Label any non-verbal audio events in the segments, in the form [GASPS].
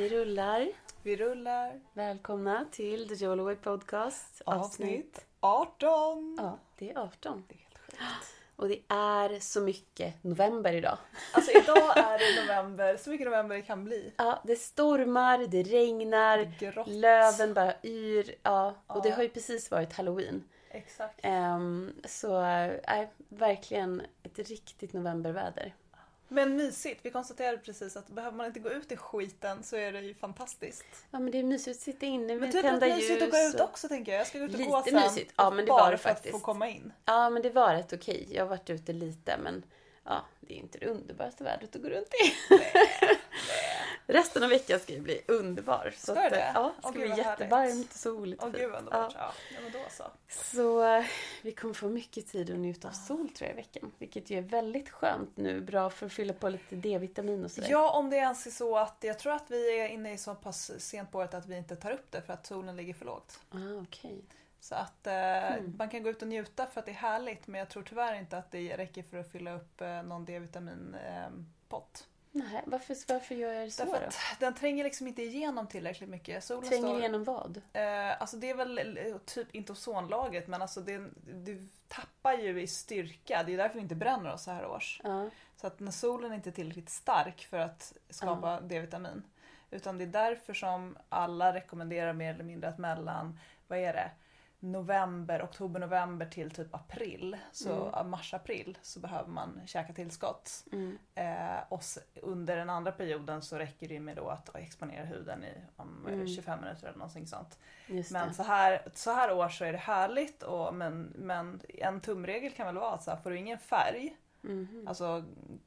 Vi rullar. Vi rullar. Välkomna till The Jolaway Podcast. Avsnitt 18. Ja, det är 18. Det är helt sjukt. Och det är så mycket november idag. Alltså idag är det november, så mycket november det kan bli. Ja, det stormar, det regnar, Det löven bara yr. Ja, och Ja. det har ju precis varit halloween. Exakt. Ehm, så äh, verkligen ett riktigt novemberväder. Men mysigt. Vi konstaterade precis att behöver man inte gå ut i skiten så är det ju fantastiskt. Ja, men det är mysigt att sitta inne Men med typ tända rätt mysigt att gå ljus. ut också tänker jag. Jag ska gå ut och Lite gå sen. mysigt. Ja, men det bara var det för att få komma in. Ja, men det var rätt okej. Jag har varit ute lite, men ja, det är inte det underbaraste vädret att gå runt i. Resten av veckan ska ju bli underbar. Så Ska att, det? Ja, det ska bli jättevarmt och soligt. Åh gud vad underbart. ja. Ja. men då så. Så eh, vi kommer få mycket tid att njuta av sol tror jag i veckan. Vilket ju är väldigt skönt nu. Bra för att fylla på lite D-vitamin och sådär. Ja, om det ens är så att jag tror att vi är inne i så pass sent på året att vi inte tar upp det för att solen ligger för lågt. Ah, okej. Så att eh, Mm. man kan gå ut och njuta för att det är härligt men jag tror tyvärr inte att det räcker för att fylla upp eh, någon D-vitaminpott. Nej, varför, varför gör jag det så Därför då? den tränger liksom inte igenom tillräckligt mycket. Solen Tränger står, igenom vad? eh, alltså det är väl eh, typ inte ozonlagret men alltså det, du tappar ju i styrka. Det är därför vi inte bränner oss så här års. Ja. Så att när solen inte är tillräckligt stark för att skapa D-vitamin. Utan det är därför som alla rekommenderar mer eller mindre att mellan, vad är det, november, oktober, november till typ april, så Mm. mars-april, så behöver man käka tillskott. Mm. Eh, och under den andra perioden så räcker det med då att exponera huden i om, eh, Mm. 25 minuter eller någonting sånt. Men så här, så här år så är det härligt och, men, men en tumregel kan väl vara att så här, får du ingen färg Mhm. Alltså,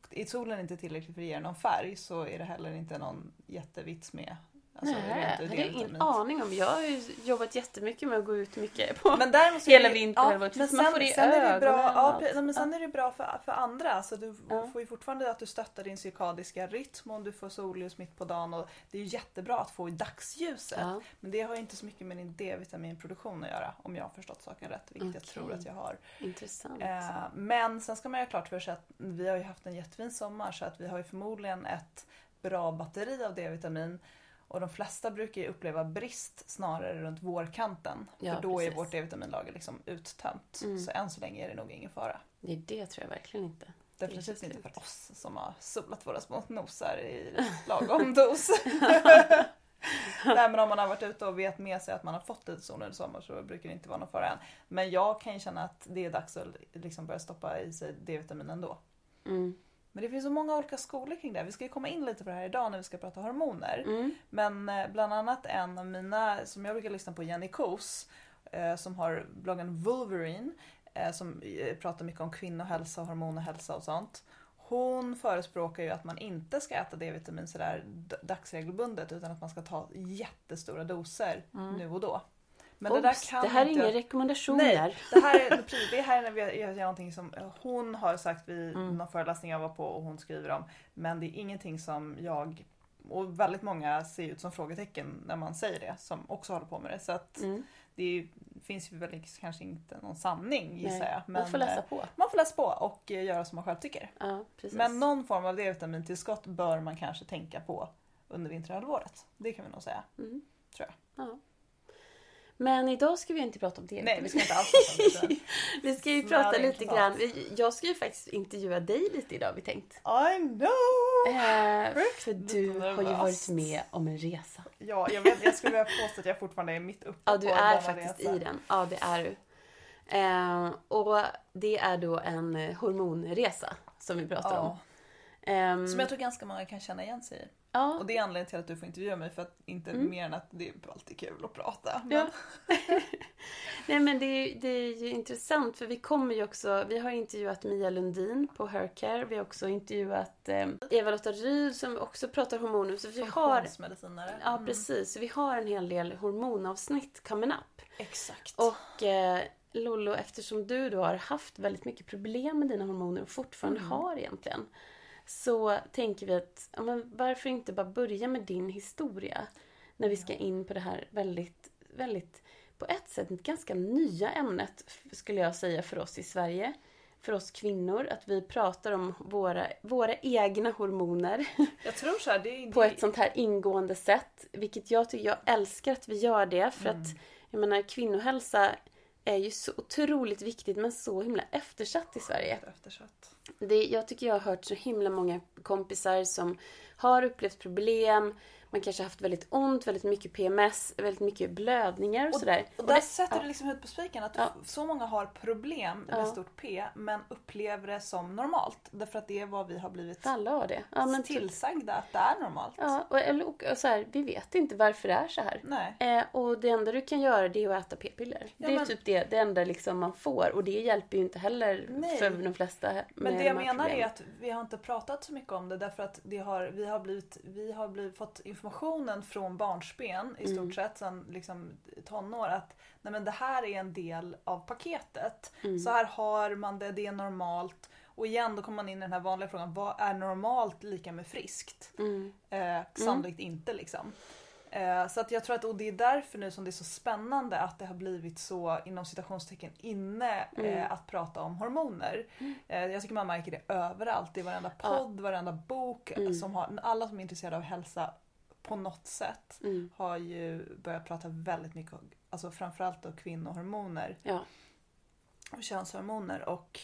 är solen inte tillräckligt för att ge någon färg så är det heller inte någon jättevits med alltså, Nej, jag hade ingen aning om. Jag har ju jobbat jättemycket med att gå ut mycket på Men däremot hela det- vinterhalvåret. men för man sen, får det i sen är det bra, och ja, men sen är det bra för, för andra. Alltså, du Ja. får ju fortfarande att du stöttar din cirkadiska rytm om du får solljus mitt på dagen. Och det är ju jättebra att få i dagsljuset. Ja. Men det har ju inte så mycket med din D-vitaminproduktion att göra om jag har förstått saken rätt. Vilket jag Okej. tror att jag har. Intressant. Eh, men sen ska man ju ha klart för sig att vi har ju haft en jättefin sommar så att vi har ju förmodligen ett bra batteri av D-vitamin. Och de flesta brukar ju uppleva brist snarare runt vårkanten. Ja, för då är precis. vårt D-vitaminlager liksom uttömt. Mm. Så än så länge är det nog ingen fara. Nej, det tror jag verkligen inte. Definitivt Det är inte för oss som har solat våra små nosar i [LAUGHS] lagom dos. [LAUGHS] Nej men om man har varit ute och vet med sig att man har fått lite sol under sommar så brukar det inte vara någon fara än. Men jag kan ju känna att det är dags att liksom börja stoppa i sig D-vitamin ändå. Mm. Men det finns så många olika skolor kring det. Vi ska ju komma in lite på det här idag när vi ska prata hormoner. Mm. Men eh, bland annat en av mina, som jag brukar lyssna på, Jenny Kos, eh, som har bloggen Wolverine, eh, som pratar mycket om kvinnohälsa, hormonhälsa och sånt. Hon förespråkar ju att man inte ska äta D-vitamin sådär dagsregelbundet utan att man ska ta jättestora doser Mm. nu och då. Men Oops, det där kan det här är inte jag- inga rekommendationer. Nej, det här är, [LAUGHS] det här är när vi gör någonting som hon har sagt vid Mm. någon föreläsning jag var på och hon skriver om. Men det är ingenting som jag och väldigt många ser ut som frågetecken när man säger det som också håller på med det. Så att Mm. det är, finns ju väl kanske inte någon sanning gissar Nej, jag. Man får läsa eh, på. man får läsa på och eh, göra som man själv tycker. Ja. Men någon form av D-vitamintillskott bör man kanske tänka på under vinterhalvåret. Det kan vi nog säga. Mm. Tror jag. Ja. Men idag ska vi inte prata om det. Nej, vi ska inte alls prata om det. [LAUGHS] Vi ska ju Snälla, prata lite intressant. grann. Jag ska ju faktiskt intervjua dig lite idag, vi tänkt. I know! Eh, för du har ju varit med om en resa. Ja, jag, vet, jag skulle vilja påstå att jag fortfarande är mitt uppe [LAUGHS] Ja, du på är denna faktiskt resa. i den. Ja, det är du. Eh, och det är då en hormonresa som vi pratar om. Ja, Ehm, som jag tror ganska många kan känna igen sig i. ja, Och det är anledningen till att du får intervjua mig för att inte Mm. mer än att det är alltid kul att prata. Men, Ja. [LAUGHS] Nej men det är, det är ju intressant för vi kommer ju också, vi har intervjuat Mia Lundin på Hercare. Vi har också intervjuat eh, Eva-Lotta Ryd som också pratar hormoner. Så vi har, ja Mm. precis, så vi har en hel del hormonavsnitt coming up. Exakt. Och eh, Lollo, eftersom du då har haft väldigt mycket problem med dina hormoner och fortfarande Mm. har egentligen. Så tänker vi att, ja, men varför inte bara börja med din historia? När vi ska in på det här väldigt, väldigt, på ett sätt ganska nya ämnet skulle jag säga för oss i Sverige. för oss kvinnor att vi pratar om våra, våra egna hormoner [LAUGHS] Jag tror så här, det är... på ett sånt här ingående sätt. Vilket jag tycker, jag älskar att vi gör det för att jag menar kvinnohälsa är ju så otroligt viktigt men så himla eftersatt i Sverige. Eftersatt. Det, jag tycker jag har hört så himla många kompisar som har upplevt problem. Man kanske har haft väldigt ont, väldigt mycket PMS, väldigt mycket blödningar och, sådär. Och Och där det- sätter ja. du liksom huvudet på spiken. Att Ja. så många har problem med Ja. stort P men upplever det som normalt. Därför att det är vad vi har blivit Alla har det. Ja, men typ, tillsagda att det är normalt. ja, och, eller- och, och så här, vi vet inte varför det är så här. Nej. Eh, och det enda du kan göra det är att äta p-piller. Det är men- typ det, det enda liksom man får. Och det hjälper ju inte heller Nej. för de flesta med Men det de jag menar är problemen. att vi har inte pratat så mycket om det därför att det har, vi har, blivit, vi har blivit, fått informationen från barnsben i stort Mm. sett sedan liksom, tonår att nej men det här är en del av paketet. Mm. Så här har man det, det är normalt. Och igen då kommer man in i den här vanliga frågan, vad är normalt lika med friskt? Mm. Eh, sannolikt inte liksom. Eh, så att jag tror att och det är därför nu som det är så spännande att det har blivit så inom citationstecken inne Mm. eh, att prata om hormoner. Eh, jag tycker man märker det överallt i varenda Ja. podd, varenda bok. Mm. Som har, alla som är intresserade av hälsa på något sätt Mm. har ju börjat prata väldigt mycket om alltså framförallt då kvinnohormoner Ja. och könshormoner och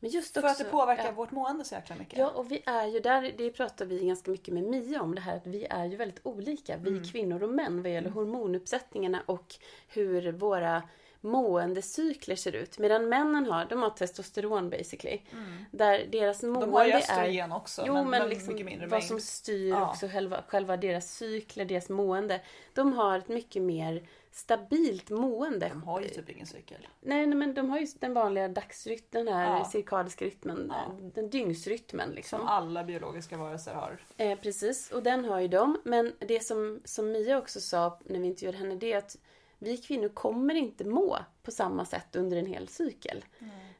Men just för också, att det påverkar ja. vårt mående så jäkla mycket. Ja, och vi är ju där, det pratar vi ganska mycket med Mia om det här att vi är ju väldigt olika, vi Mm. kvinnor och män vad gäller hormonuppsättningarna och hur våra måendecykler ser ut. Medan männen har, de har testosteron basically. Mm. Där deras mående De har ju är... östrogen också Jo, men, men, liksom mycket mindre vad mängd. som styr Ja. också själva, själva deras cykler, deras mående. De har ett mycket mer stabilt mående. De har ju typ ingen cykel. Nej, nej, men de har ju den vanliga dagsrytmen, den här Ja. cirkadiska rytmen, Ja. den dygnsrytmen liksom. Som alla biologiska varelser har. Eh, precis, och den har ju de. Men det som, som Mia också sa när vi intervjuade henne, det är att vi kvinnor kommer inte må på samma sätt under en hel cykel.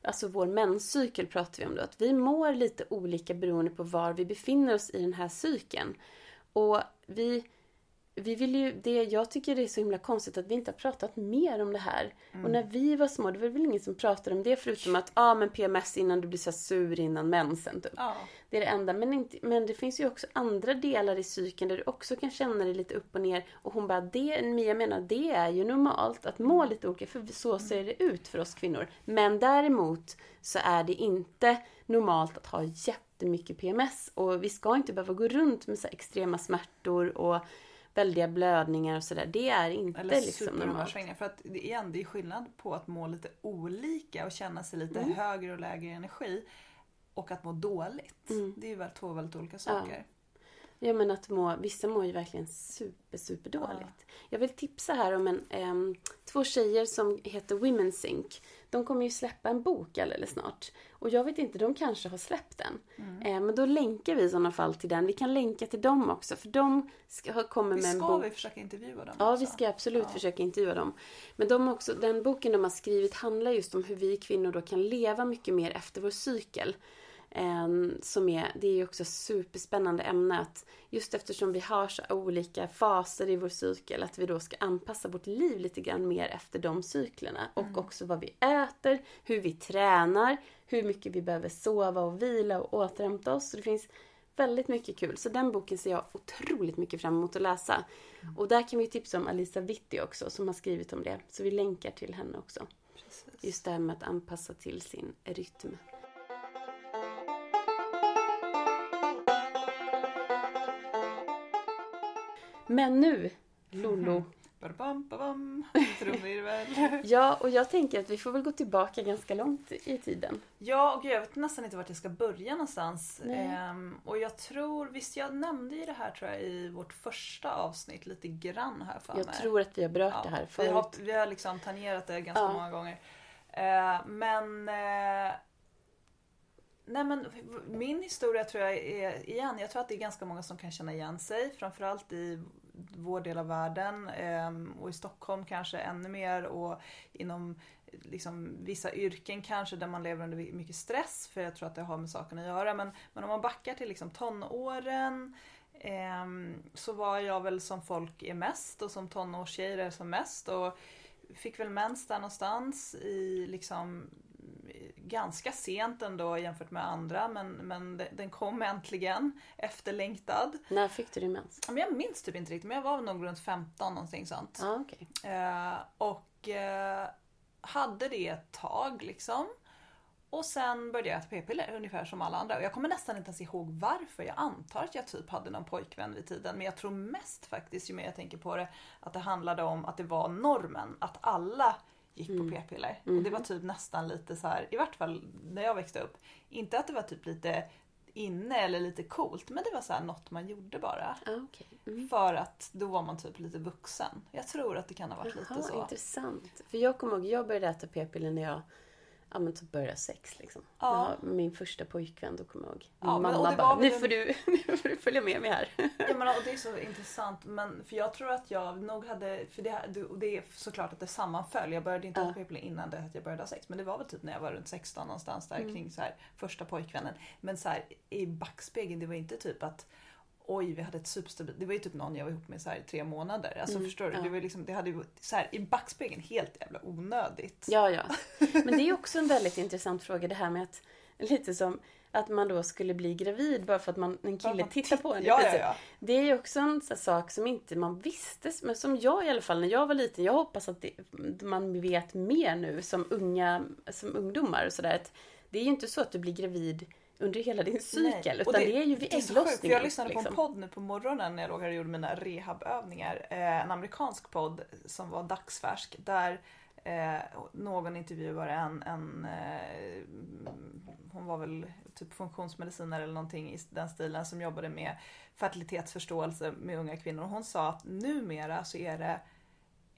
Alltså vår menscykel pratar vi om då. Att vi mår lite olika beroende på var vi befinner oss i den här cykeln. Och vi, vi vill ju, det, jag tycker det är så himla konstigt att vi inte har pratat mer om det här. Och när vi var små, det var väl ingen som pratade om det förutom att, ah, men PMS innan du blir så sur innan mensen typ. Ja. Det är det enda. Men, inte, men det finns ju också andra delar i cykeln där du också kan känna dig lite upp och ner. Och hon bara, det, Mia menar, det är ju normalt att må lite olika. För så ser det ut för oss kvinnor. Men däremot så är det inte normalt att ha jättemycket PMS. Och vi ska inte behöva gå runt med så extrema smärtor och väldiga blödningar och sådär. Det är inte Eller liksom normalt. För att det, igen, det är skillnad på att må lite olika och känna sig lite Mm. högre och lägre energi. Och att må dåligt. Mm. Det är ju två väldigt olika saker. Ja men att må, vissa mår ju verkligen super, super dåligt. Jag vill tipsa här om en, em, två tjejer som heter Women Sync. De kommer ju släppa en bok alldeles snart. Och jag vet inte, de kanske har släppt den. Mm. Eh, men då länkar vi i sådana fall till den. Vi kan länka till dem också för de ska, kommer med en ska bok. vi försöka intervjua dem Ja, också? vi ska absolut Ja. försöka intervjua dem. Men de också, den boken de har skrivit handlar just om hur vi kvinnor då kan leva mycket mer efter vår cykel. Ehm, som är, det är ju också superspännande ämne att just eftersom vi har så olika faser i vår cykel att vi då ska anpassa vårt liv lite grann mer efter de cyklerna. Och också vad vi äter, hur vi tränar, hur mycket vi behöver sova och vila och återhämta oss. Så det finns väldigt mycket kul. Så den boken ser jag otroligt mycket fram emot att läsa. Och där kan vi tipsa om Alisa Vitti också som har skrivit om det. Så vi länkar till henne också. Precis. Just det här med att anpassa till sin rytm. Men nu, Lollo. [LAUGHS] [LAUGHS] Ja, och jag tänker att vi får väl gå tillbaka ganska långt i tiden. Ja, och jag vet nästan inte vart jag ska börja någonstans. Ehm, och jag tror, visst jag nämnde ju det här tror jag i vårt första avsnitt lite grann här för Jag mig. tror att vi har berört det här vi förut. har, vi har liksom tangerat det ganska Ja. många gånger. Eh, men eh, Nej men min historia tror jag är, igen, jag tror att det är ganska många som kan känna igen sig. Framförallt i vår del av världen ehm, och i Stockholm kanske ännu mer och inom liksom, vissa yrken kanske där man lever under mycket stress för jag tror att det har med saken att göra. Men, men om man backar till liksom tonåren ehm, så var jag väl som folk är mest och som tonårstjejer är som mest och fick väl mens där någonstans i liksom ganska sent ändå jämfört med andra men, men de- den kom äntligen. Efterlängtad. När fick du din mens? Ja, Men jag minns typ inte riktigt men jag var nog runt 15 någonting sånt. Ja, okej. Eh, och eh, hade det ett tag liksom. Och sen började jag äta p-piller ungefär som alla andra. Och jag kommer nästan inte ens ihåg varför. Jag antar att jag typ hade någon pojkvän vid tiden. Men jag tror mest faktiskt, ju mer jag tänker på det, att det handlade om att det var normen. Att alla gick på p-piller. Och det var typ nästan lite så här, i vart fall när jag växte upp. Inte att det var typ lite inne eller lite coolt. Men det var så här något man gjorde bara. Ja, okej. Mm. För att då var man typ lite vuxen. Jag tror att det kan ha varit lite Jaha, så. intressant. För jag kommer ihåg, jag började äta p-piller när jag ja, men typ började sex. Liksom. Ja. Jag, min första pojkvän, då kommer jag ihåg. Min Ja, mamma bara, nu får, du, [LAUGHS] nu får du följa med mig här. Ja, men, och det är så intressant. Men, för jag tror att jag nog hade... För det, och det är såklart att det sammanföll. Jag började inte Ja. p-piller innan det att jag började ha sex. Men det var väl typ när jag var runt 16 någonstans där Mm. kring så här, första pojkvännen. Men så här, i backspegeln, det var inte typ att Oj, vi hade ett superstabilt... Det var ju typ någon jag var ihop med så här, i tre månader. Alltså Mm, förstår du? ja. Det var liksom, det hade ju så här, i backspegeln helt jävla onödigt. Ja, ja. [LAUGHS] Men det är också en väldigt intressant fråga det här med att lite som att man då skulle bli gravid bara för att man, en kille man tittar på en. Ja, ja, ja. Det är ju också en sån sak som inte man visste, men som jag i alla fall när jag var liten, jag hoppas att det, man vet mer nu som unga, som ungdomar och sådär. att Det är ju inte så att du blir gravid under hela din cykel, Nej. utan Och det, är ju vid det ägglossningen. Jag lyssnade på en liksom. podd nu på morgonen när jag låg här och gjorde mina rehabövningar. Eh, en amerikansk podd som var dagsfärsk. Där eh, någon intervjuade en, en eh, hon var väl typ funktionsmedicinare eller någonting i den stilen som jobbade med fertilitetsförståelse med unga kvinnor. Och hon sa att numera så är det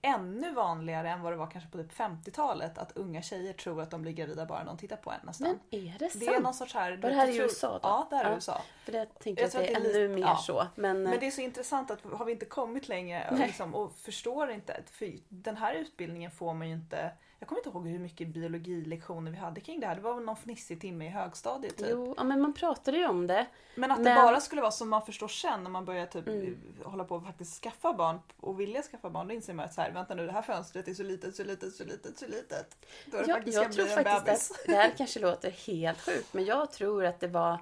ännu vanligare än vad det var kanske på typ 50-talet att unga tjejer tror att de blir gravida bara när de tittar på en nästan. Men är det sant? Det är någon sorts här... Var det här i USA då? Ja, det här är Ja. USA. För det tänker Jag jag att det är ännu lite- mer ja. så. Men, Men det är så intressant att har vi inte kommit längre och, liksom, och förstår inte. För den här utbildningen får man ju inte. Jag kommer inte ihåg hur mycket biologilektioner vi hade kring det här. Det var väl någon fnissig timme i högstadiet typ. Jo, ja, men man pratade ju om det. Men att det Men- bara skulle vara som man förstår sen när man börjar typ Mm. hålla på och faktiskt skaffa barn och vilja skaffa barn. Då inser man att så här, vänta nu det här fönstret är så litet, så litet, så litet, så litet. Då är det Jag, faktiskt jag tror faktiskt bebis. att det här kanske låter helt sjukt, men jag tror att det var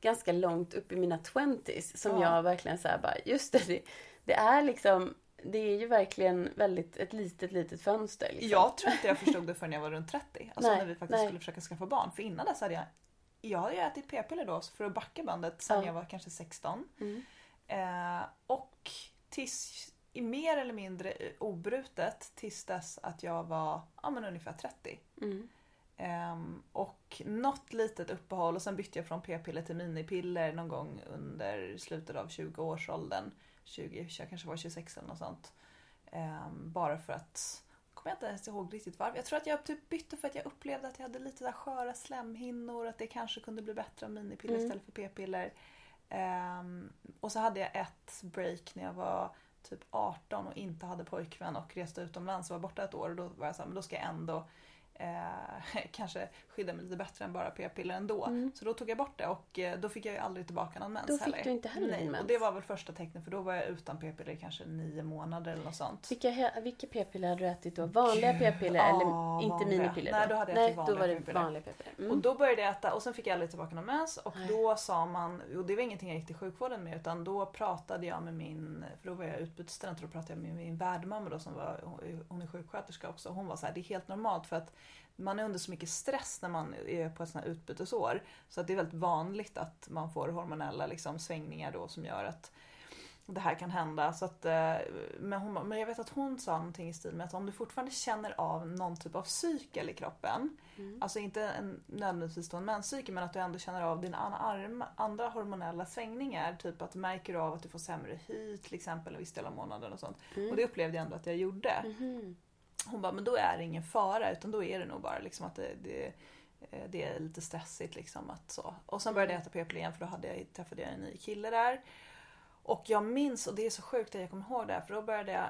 ganska långt upp i mina twenties som Ja. jag verkligen så här bara, just det, det, det är liksom, det är ju verkligen väldigt ett litet, litet fönster. Liksom. Jag tror inte jag förstod det förrän jag var runt 30. Alltså Nej, när vi faktiskt nej. skulle försöka skaffa barn. För innan dess hade jag jag hade ätit p-piller då för att backa bandet sen Ja. jag var kanske 16. Mm. Eh, och tills, i mer eller mindre obrutet tills dess att jag var ja, men ungefär 30. Mm. Ehm, och något litet uppehåll och sen bytte jag från p-piller till minipiller någon gång under slutet av 20-årsåldern. 20, jag kanske var 26 eller något sånt. Ehm, bara för att, kommer jag inte ens ihåg riktigt varför. Jag tror att jag typ bytte för att jag upplevde att jag hade lite där sköra slemhinnor, att det kanske kunde bli bättre av minipiller Mm. istället för p-piller. Ehm, och så hade jag ett break när jag var typ 18 och inte hade pojkvän och reste utomlands och var borta ett år. Och då var jag så här, men då ska jag ändå eh, [LAUGHS] kanske skydda mig lite bättre än bara p-piller ändå. Mm. Så då tog jag bort det och eh, då fick jag ju aldrig tillbaka någon mens Då fick heller. du inte heller Nej, din mens. Och det var väl första tecknet för då var jag utan p-piller i kanske nio månader eller något sånt. Vilka, vilka p-piller hade du ätit då? Vanliga p-piller Ja, eller inte vanliga. minipiller? Nej, då hade jag Nej, ätit vanliga då var det p-piller. vanliga p-piller. Mm. Och då började jag äta och sen fick jag aldrig tillbaka någon mens och Nej. då sa man, och det var ingenting jag gick till sjukvården med utan då pratade jag med min, för då var jag utbytesstudent och då pratade jag med min värdmamma då som var, hon är sjuksköterska också. Hon var så här, det är helt normalt för att man är under så mycket stress när man är på ett sånt här utbytesår. Så att det är väldigt vanligt att man får hormonella liksom, svängningar då som gör att det här kan hända. Så att, eh, men, hon, men jag vet att hon sa någonting i stil med att om du fortfarande känner av någon typ av cykel i kroppen. Mm. Alltså inte en, nödvändigtvis då en menscykel men att du ändå känner av dina arm, andra hormonella svängningar. Typ att du märker av att du får sämre hy till exempel en viss del av månaden och sånt. Mm. Och det upplevde jag ändå att jag gjorde. Mhm. Hon bara, men då är det ingen fara utan då är det nog bara liksom att det, det, eh, det är lite stressigt. Liksom att så. Och sen började jag äta p-piller igen för då hade jag, träffade jag en ny kille där. Och jag minns, och det är så sjukt att jag kommer ihåg det här, för då började jag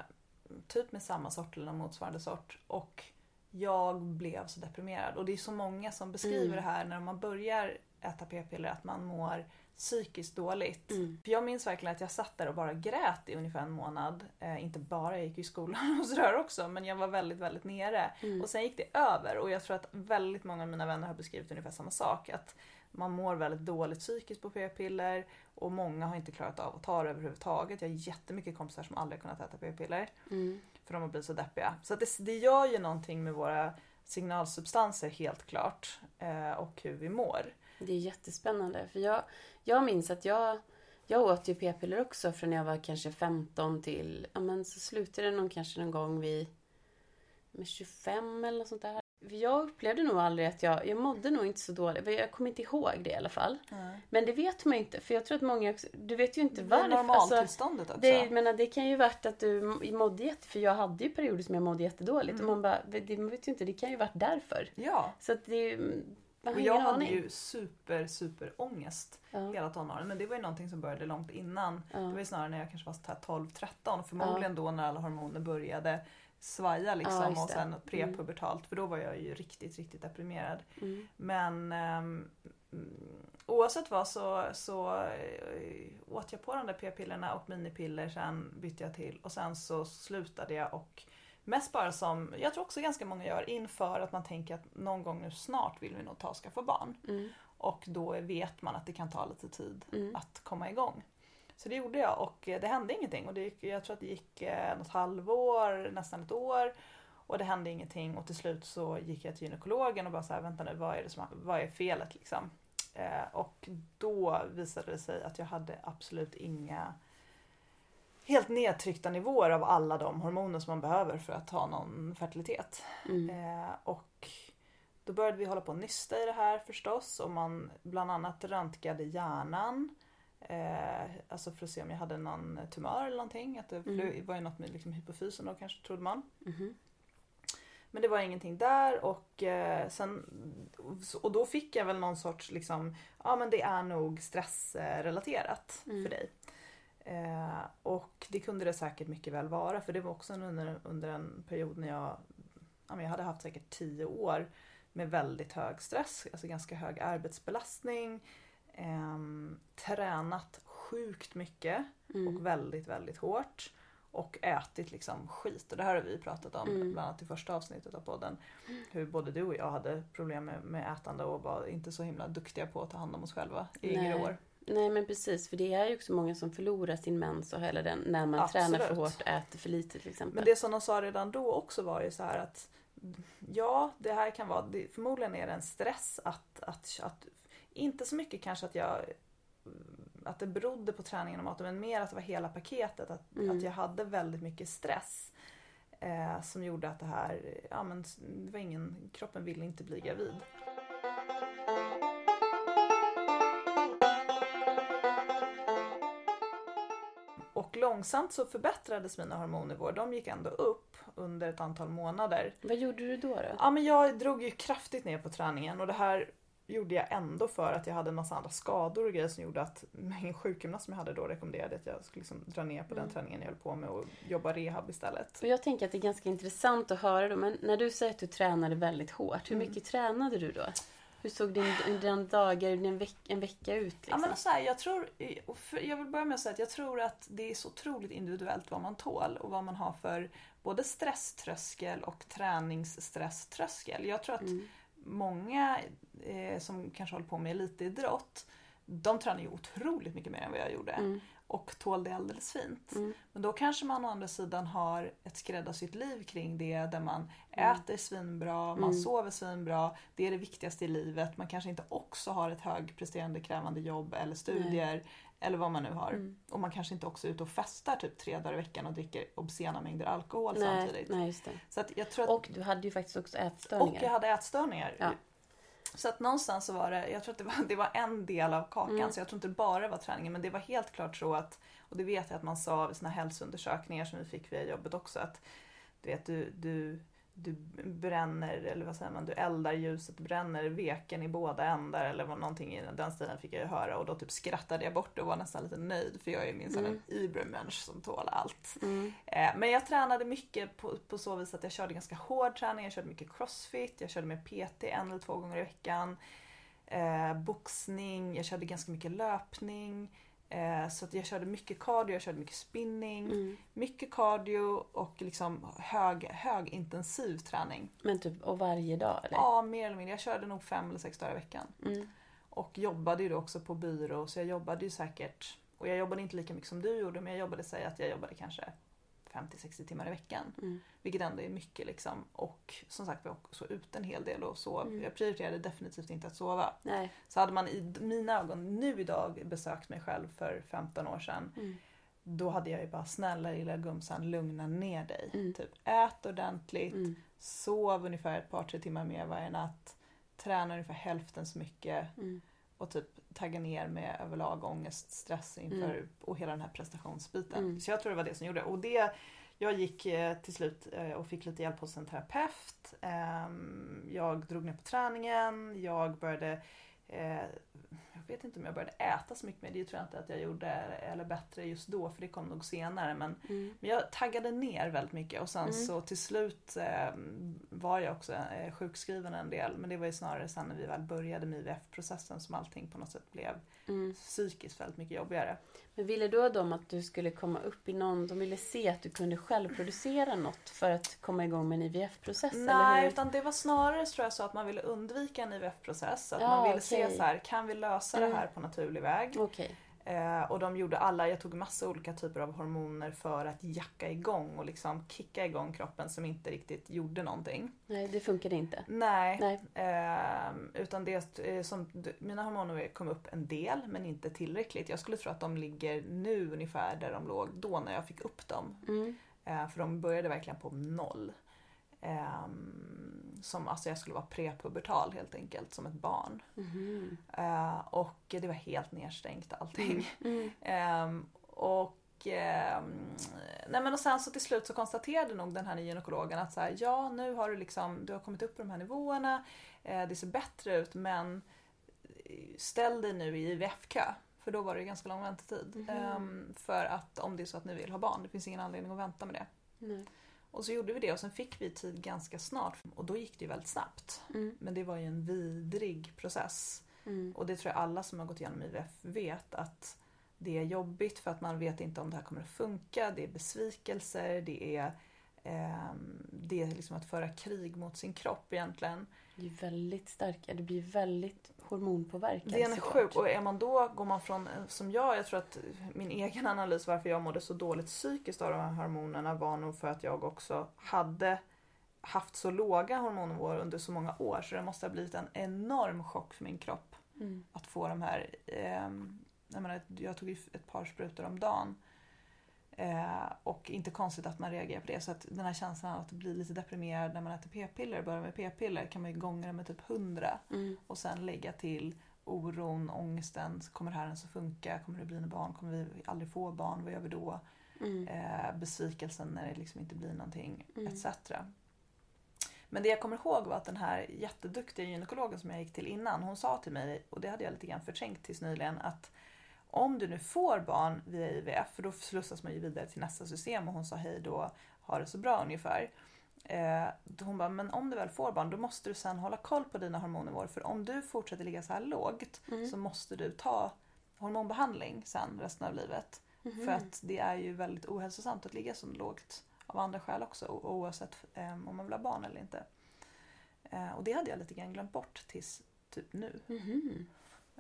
typ med samma sort eller någon motsvarande sort. Och jag blev så deprimerad. Och det är så många som beskriver Mm. det här när man börjar äta p-piller att man mår psykiskt dåligt. Mm. För jag minns verkligen att jag satt där och bara grät i ungefär en månad. Eh, inte bara, jag gick i skolan [LAUGHS] och sådär också, men jag var väldigt, väldigt nere. Mm. Och sen gick det över och jag tror att väldigt många av mina vänner har beskrivit ungefär samma sak. Att man mår väldigt dåligt psykiskt på p-piller och många har inte klarat av att ta det överhuvudtaget. Jag har jättemycket kompisar som aldrig kunnat äta p-piller Mm. för de har blivit så deppiga. Så att det, det gör ju någonting med våra signalsubstanser helt klart eh, och hur vi mår. Det är jättespännande. För jag, jag minns att jag, jag åt ju p-piller också från när jag var kanske 15 till... Ja men så slutade det nog kanske någon gång vid med 25 eller något sånt där. Jag upplevde nog aldrig att jag... Jag mådde nog inte så dåligt. Jag kommer inte ihåg det i alla fall. Men det vet man ju inte. För jag tror att många också... Du vet ju inte Det blir varför. normaltillståndet också. det, menar, det kan ju varit att du mådde jätte... För jag hade ju perioder som jag mådde jättedåligt. Mm. Och man bara... Det, man vet ju inte. Det kan ju varit därför. Ja, Så att det... och jag hade ju super, super ångest Ja. hela tonåren. Men det var ju någonting som började långt innan. Ja. Det var ju snarare när jag kanske var så här 12-13 och förmodligen då när alla hormoner började svaja liksom Ja, och sen prepubertalt för då var jag ju riktigt, riktigt deprimerad. Mm. Men mm, oavsett vad så, så eh, åt jag på de där p-pillerna och minipiller sen bytte jag till och sen så slutade jag och mest bara som, jag tror också ganska många gör, inför att man tänker att någon gång nu snart vill vi nog ta och skaffa barn. Mm. Och då vet man att det kan ta lite tid Mm. att komma igång. Så det gjorde jag och eh, det hände ingenting. Och det gick, jag tror att det gick eh, något halvår, nästan ett år. Och det hände ingenting och till slut så gick jag till gynekologen och bara så här, vänta nu, vad är, det som, vad är felet liksom? Eh, och då visade det sig att jag hade absolut inga helt nedtryckta nivåer av alla de hormoner som man behöver för att ha någon fertilitet. Mm. Eh, och då började vi hålla på och nysta i det här förstås och man bland annat röntgade hjärnan. Eh, alltså för att se om jag hade någon tumör eller någonting. Att det, Mm. var ju något med liksom hypofysen då kanske trodde man. Mhm. Men det var ingenting där och eh, sen och då fick jag väl någon sorts liksom, ja men det är nog stressrelaterat Mm. för dig. Eh, och det kunde det säkert mycket väl vara för det var också under, under en period när jag, ja, jag hade haft säkert tio år med väldigt hög stress, alltså ganska hög arbetsbelastning. ehm, tränat sjukt mycket Mm. och väldigt, väldigt hårt. Och ätit liksom skit. Och det här har vi pratat om Mm. bland annat i första avsnittet av podden. Hur både du och jag hade problem med, med ätande och var inte så himla duktiga på att ta hand om oss själva i yngre år. Nej men precis, för det är ju också många som förlorar sin mens och hela den när man Absolut. tränar för hårt och äter för lite till exempel. Men det som de sa redan då också var ju så här att ja, det här kan vara, det, förmodligen är det en stress att, att, att inte så mycket kanske att jag att det berodde på träningen och maten men mer att det var hela paketet. Att, Mm. att jag hade väldigt mycket stress. Eh, som gjorde att det här, ja men det var ingen, kroppen ville inte bli gravid. Långsamt så förbättrades mina hormonnivåer. De gick ändå upp under ett antal månader. Vad gjorde du då? då? Ja men jag drog ju kraftigt ner på träningen och det här gjorde jag ändå för att jag hade en massa andra skador och grejer som gjorde att min sjukgymnast som jag hade då rekommenderade att jag skulle liksom dra ner på den Mm. träningen jag höll på med och jobba rehab istället. Och jag tänker att det är ganska intressant att höra då, men när du säger att du tränade väldigt hårt, hur Mm. mycket tränade du då? Hur såg din, din dagar, din veck, en vecka ut? Ja, Liksom? men så här, jag, tror, jag vill börja med att säga att jag tror att det är så otroligt individuellt vad man tål och vad man har för både stresströskel och träningsstresströskel. Jag tror att Mm. många eh, som kanske håller på med elitidrott de tränar ju otroligt mycket mer än vad jag gjorde Mm. Och tål det alldeles fint. Mm. Men då kanske man å andra sidan har ett skräddarsytt liv kring det där man Mm. äter svinbra, man Mm. sover svinbra, det är det viktigaste i livet. Man kanske inte också har ett högpresterande krävande jobb eller studier eller vad man nu har. Mm. Och man kanske inte också är ute och festar typ tre dagar i veckan och dricker obscena mängder alkohol Nej, samtidigt. nej. Så att jag tror att, Och du hade ju faktiskt också och ätstörningar. jag hade ätstörningar. Ja. Så att någonstans så var det, jag tror att det var, [LAUGHS] det var en del av kakan Mm. så jag tror inte det bara var träningen men det var helt klart så att, och det vet jag att man sa vid sina hälsoundersökningar som vi fick via jobbet också att du vet du, du, du bränner, eller vad säger man, du eldar ljuset, bränner veken i båda ändar eller vad någonting i den stilen fick jag ju höra och då typ skrattade jag bort och var nästan lite nöjd för jag är minsann Mm. en Ibermensch som tål allt. Mm. Eh, Men jag tränade mycket på, på så vis att jag körde ganska hård träning. Jag körde mycket crossfit, jag körde med PT en eller två gånger i veckan. eh, boxning, jag körde ganska mycket löpning. Eh, så att jag körde mycket cardio, jag körde mycket spinning. Mm. Mycket cardio och liksom hög, högintensiv träning. Men typ, och varje dag eller? Ja, mer eller mindre. Jag körde nog fem eller sex dagar i veckan. Mm. Och jobbade ju då också på byrå så jag jobbade ju säkert, och jag jobbade inte lika mycket som du gjorde men jag jobbade, säg att jag jobbade kanske 50-60 timmar i veckan. Mm. Vilket ändå är mycket liksom. Och som sagt vi var också ute en hel del och sov. Mm. Jag prioriterade definitivt inte att sova. Nej. Så hade man i mina ögon nu idag besökt mig själv för 15 år sedan. Mm. Då hade jag ju bara snälla lilla gumsan lugna ner dig. Mm. Typ ät ordentligt, Mm. sov ungefär ett par tre timmar mer varje natt. Träna ungefär hälften så mycket Mm. Och typ tagga ner med överlag ångest, stress inför Mm. och hela den här prestationsbiten. Mm. Så jag tror det var det som gjorde och det jag gick eh, till slut eh, och fick lite hjälp hos en terapeut. Ehm, Jag drog ner på träningen, jag började eh, jag vet inte om jag började äta så mycket mer, det tror jag inte att jag gjorde eller bättre just då för det kom nog senare men Mm. men jag taggade ner väldigt mycket och sen Mm. så till slut eh, var jag också eh, sjukskriven en del. Men det var ju snarare sen när vi väl började med IVF-processen som allting på något sätt blev Mm. psykiskt väldigt mycket jobbigare. Men ville då de att du skulle komma upp i någon, de ville se att du kunde själv producera något för att komma igång med en IVF-process? Nej, utan det var snarare tror jag så att man ville undvika en IVF-process. Att Ja, man ville se okej. så här, kan vi lösa Mm. det här på naturlig väg? Okej. Eh, och de gjorde alla, jag tog massa olika typer av hormoner för att jacka igång och liksom kicka igång kroppen som inte riktigt gjorde någonting. Nej, det funkade inte. Nej, Nej. Ehm, utan det eh, som, mina hormoner kom upp en del men inte tillräckligt. Jag skulle tro att de ligger nu ungefär där de låg då när jag fick upp dem. Mm. Eh, för de började verkligen på noll. Ehm, som, alltså jag skulle vara prepubertal helt enkelt, som ett barn. Eh, och det var helt nedstängt allting. Mm. [LAUGHS] Ehm, och, ehm, nej men och sen så till slut så konstaterade nog den här gynekologen att så här, ja nu har du liksom, du har kommit upp på de här nivåerna, eh, det ser bättre ut men ställ dig nu i IVF-kö. För då var det ganska lång väntetid. Ehm, för att om det är så att ni vill ha barn, det finns ingen anledning att vänta med det. Nej. Och så gjorde vi det och sen fick vi tid ganska snart och då gick det ju väldigt snabbt. Mm. Men det var ju en vidrig process. Mm. Och det tror jag alla som har gått igenom IVF vet att det är jobbigt för att man vet inte om det här kommer att funka. Det är besvikelser, det är, ehm, det är liksom att föra krig mot sin kropp egentligen. Det är väldigt starka, det blir väldigt hormonpåverkad Det är en sjuk och är man då, går man från, eh, som jag, jag tror att min egen analys varför jag mådde så dåligt psykiskt av de här hormonerna var nog för att jag också hade haft så låga hormonnivåer under så många år så det måste ha blivit en enorm chock för min kropp Mm. att få de här, ehm, jag, menar, jag tog ju ett par sprutor om dagen. Eh, och inte konstigt att man reagerar på det. Så att den här känslan av att bli lite deprimerad när man äter p-piller, börjar med p-piller, kan man ju gånga det med typ 100. Mm. Och sen lägga till oron, ångesten. Kommer det här ens att funka? Kommer det bli några barn? Kommer vi aldrig få barn? Vad gör vi då? Mm. Eh, besvikelsen när det liksom inte blir någonting Mm. etc. Men det jag kommer ihåg var att den här jätteduktiga gynekologen som jag gick till innan, hon sa till mig, och det hade jag lite grann förträngt tills nyligen, att om du nu får barn via IVF, för då slussas man ju vidare till nästa system och hon sa hej då, ha det så bra ungefär. Eh, hon bara, men om du väl får barn då måste du sen hålla koll på dina hormonnivåer för om du fortsätter ligga så här lågt Mm. så måste du ta hormonbehandling sen resten av livet. Mhm. För att det är ju väldigt ohälsosamt att ligga så lågt av andra skäl också oavsett eh, om man vill ha barn eller inte. Eh, och det hade jag lite grann glömt bort tills typ nu. Mhm.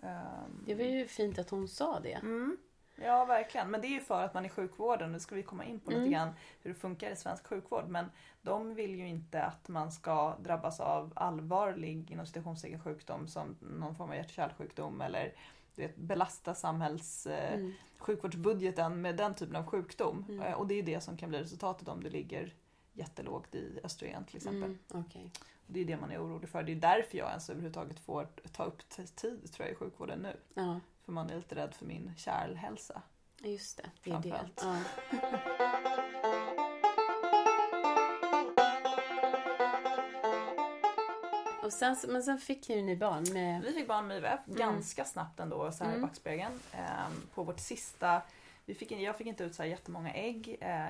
Ehm, Det var ju fint att hon sa det. Mm. Ja, verkligen. Men det är ju för att man är i sjukvården. Nu ska vi komma in på Mm. lite grann hur det funkar i svensk sjukvård. Men de vill ju inte att man ska drabbas av allvarlig inom citationstecken sjukdom som någon form av hjärt-kärlsjukdom eller du vet, belasta samhälls eh, Mm. sjukvårdsbudgeten med den typen av sjukdom. Mm. Eh, och det är det som kan bli resultatet om du ligger jättelågt i östrogen till exempel. Mm. Okej. Det är det man är orolig för. Det är därför jag ens överhuvudtaget får ta upp tid tror jag, i sjukvården nu. Ja, För man är lite rädd för min kärlhälsa. just det. Det är det. Ja. [LAUGHS] Och sen, men sen fick ju ni barn med... Vi fick barn med IVF ganska snabbt ändå så här i Mm. backspegeln. Ehm, på vårt sista, vi fick, jag fick inte ut så här jättemånga ägg eh,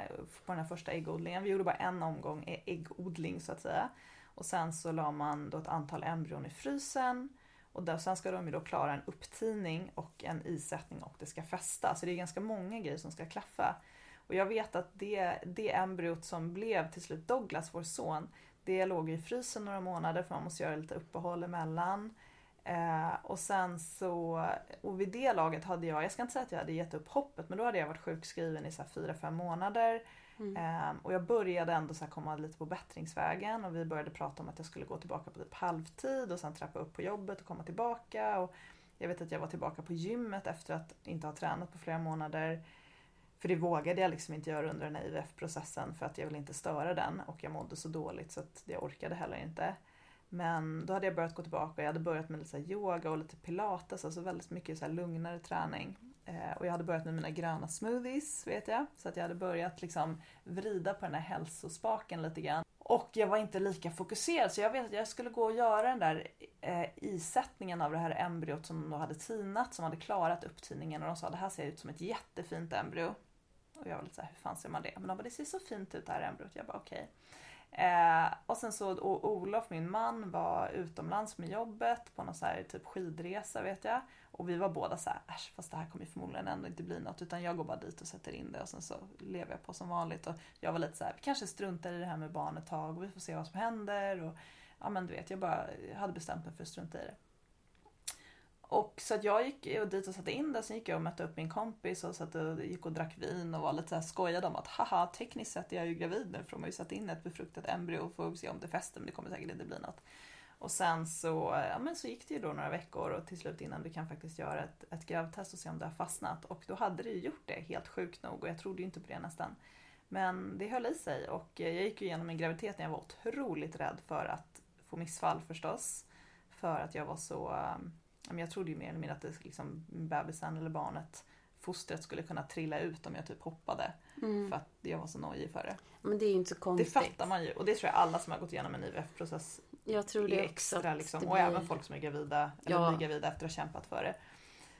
på den här första äggodlingen. Vi gjorde bara en omgång ä- äggodling så att säga. Och sen så la man då ett antal embryon i frysen. Och där, sen ska de ju då klara en upptining och en isättning och det ska fästa. Så det är ganska många grejer som ska klaffa. Och jag vet att det, det embryot som blev till slut Douglas, vår son, det låg i frysen några månader för man måste göra lite uppehåll emellan. Eh, och sen så, och vid det laget hade jag, jag ska inte säga att jag hade gett upp hoppet, men då hade jag varit sjukskriven i 4-5 månader. Mm. Eh, och jag började ändå så komma lite på bättringsvägen och vi började prata om att jag skulle gå tillbaka på typ halvtid och sen trappa upp på jobbet och komma tillbaka. Och jag vet att jag var tillbaka på gymmet efter att inte ha tränat på flera månader. För det vågade jag liksom inte göra under den här IVF-processen för att jag ville inte störa den och jag mådde så dåligt så att jag orkade heller inte. Men då hade jag börjat gå tillbaka och jag hade börjat med lite yoga och lite pilates, alltså väldigt mycket så lugnare träning. Eh, och jag hade börjat med mina gröna smoothies, vet jag. Så att jag hade börjat liksom vrida på den här hälsospaken lite grann. Och jag var inte lika fokuserad så jag vet att jag skulle gå och göra den där eh, isättningen av det här embryot som då hade tinat, som hade klarat upptiningen och de sa det här ser ut som ett jättefint embryo. Och jag var lite såhär, hur fan ser man det? Men de bara, det ser så fint ut det här embryot. Jag bara okej. Okay. Eh, och sen så, och Olof, min man, var utomlands med jobbet på någon så här, typ skidresa vet jag. Och vi var båda så här, äsch fast det här kommer förmodligen ändå inte bli något utan jag går bara dit och sätter in det och sen så lever jag på som vanligt. Och jag var lite så här, vi kanske struntar i det här med barn ett tag och vi får se vad som händer. Och, ja men du vet, jag bara hade bestämt mig för att strunta i det. Och så att jag gick dit och satte in det, sen gick jag och mötte upp min kompis och, satt och gick och drack vin och var lite så här skojade om att haha, tekniskt sett är jag ju gravid nu för de har ju satt in ett befruktat embryo och får se om det fäster men det kommer säkert inte bli något. Och sen så, ja, men så gick det ju då några veckor och till slut innan du kan faktiskt göra ett, ett gravtest och se om det har fastnat. Och då hade det ju gjort det, helt sjukt nog. Och jag trodde ju inte på det nästan. Men det höll i sig och jag gick ju igenom min graviditet när jag var otroligt rädd för att få missfall förstås. För att jag var så jag trodde ju mer eller mindre att det, liksom, bebisen eller barnet, fostret skulle kunna trilla ut om jag typ hoppade. Mm. För att jag var så nojig för det. Men det är ju inte så konstigt. Det fattar man ju och det tror jag alla som har gått igenom en IVF-process jag tror det extra. Liksom. Och blir... även folk som är gravida, eller ja. blir gravida efter att ha kämpat för det.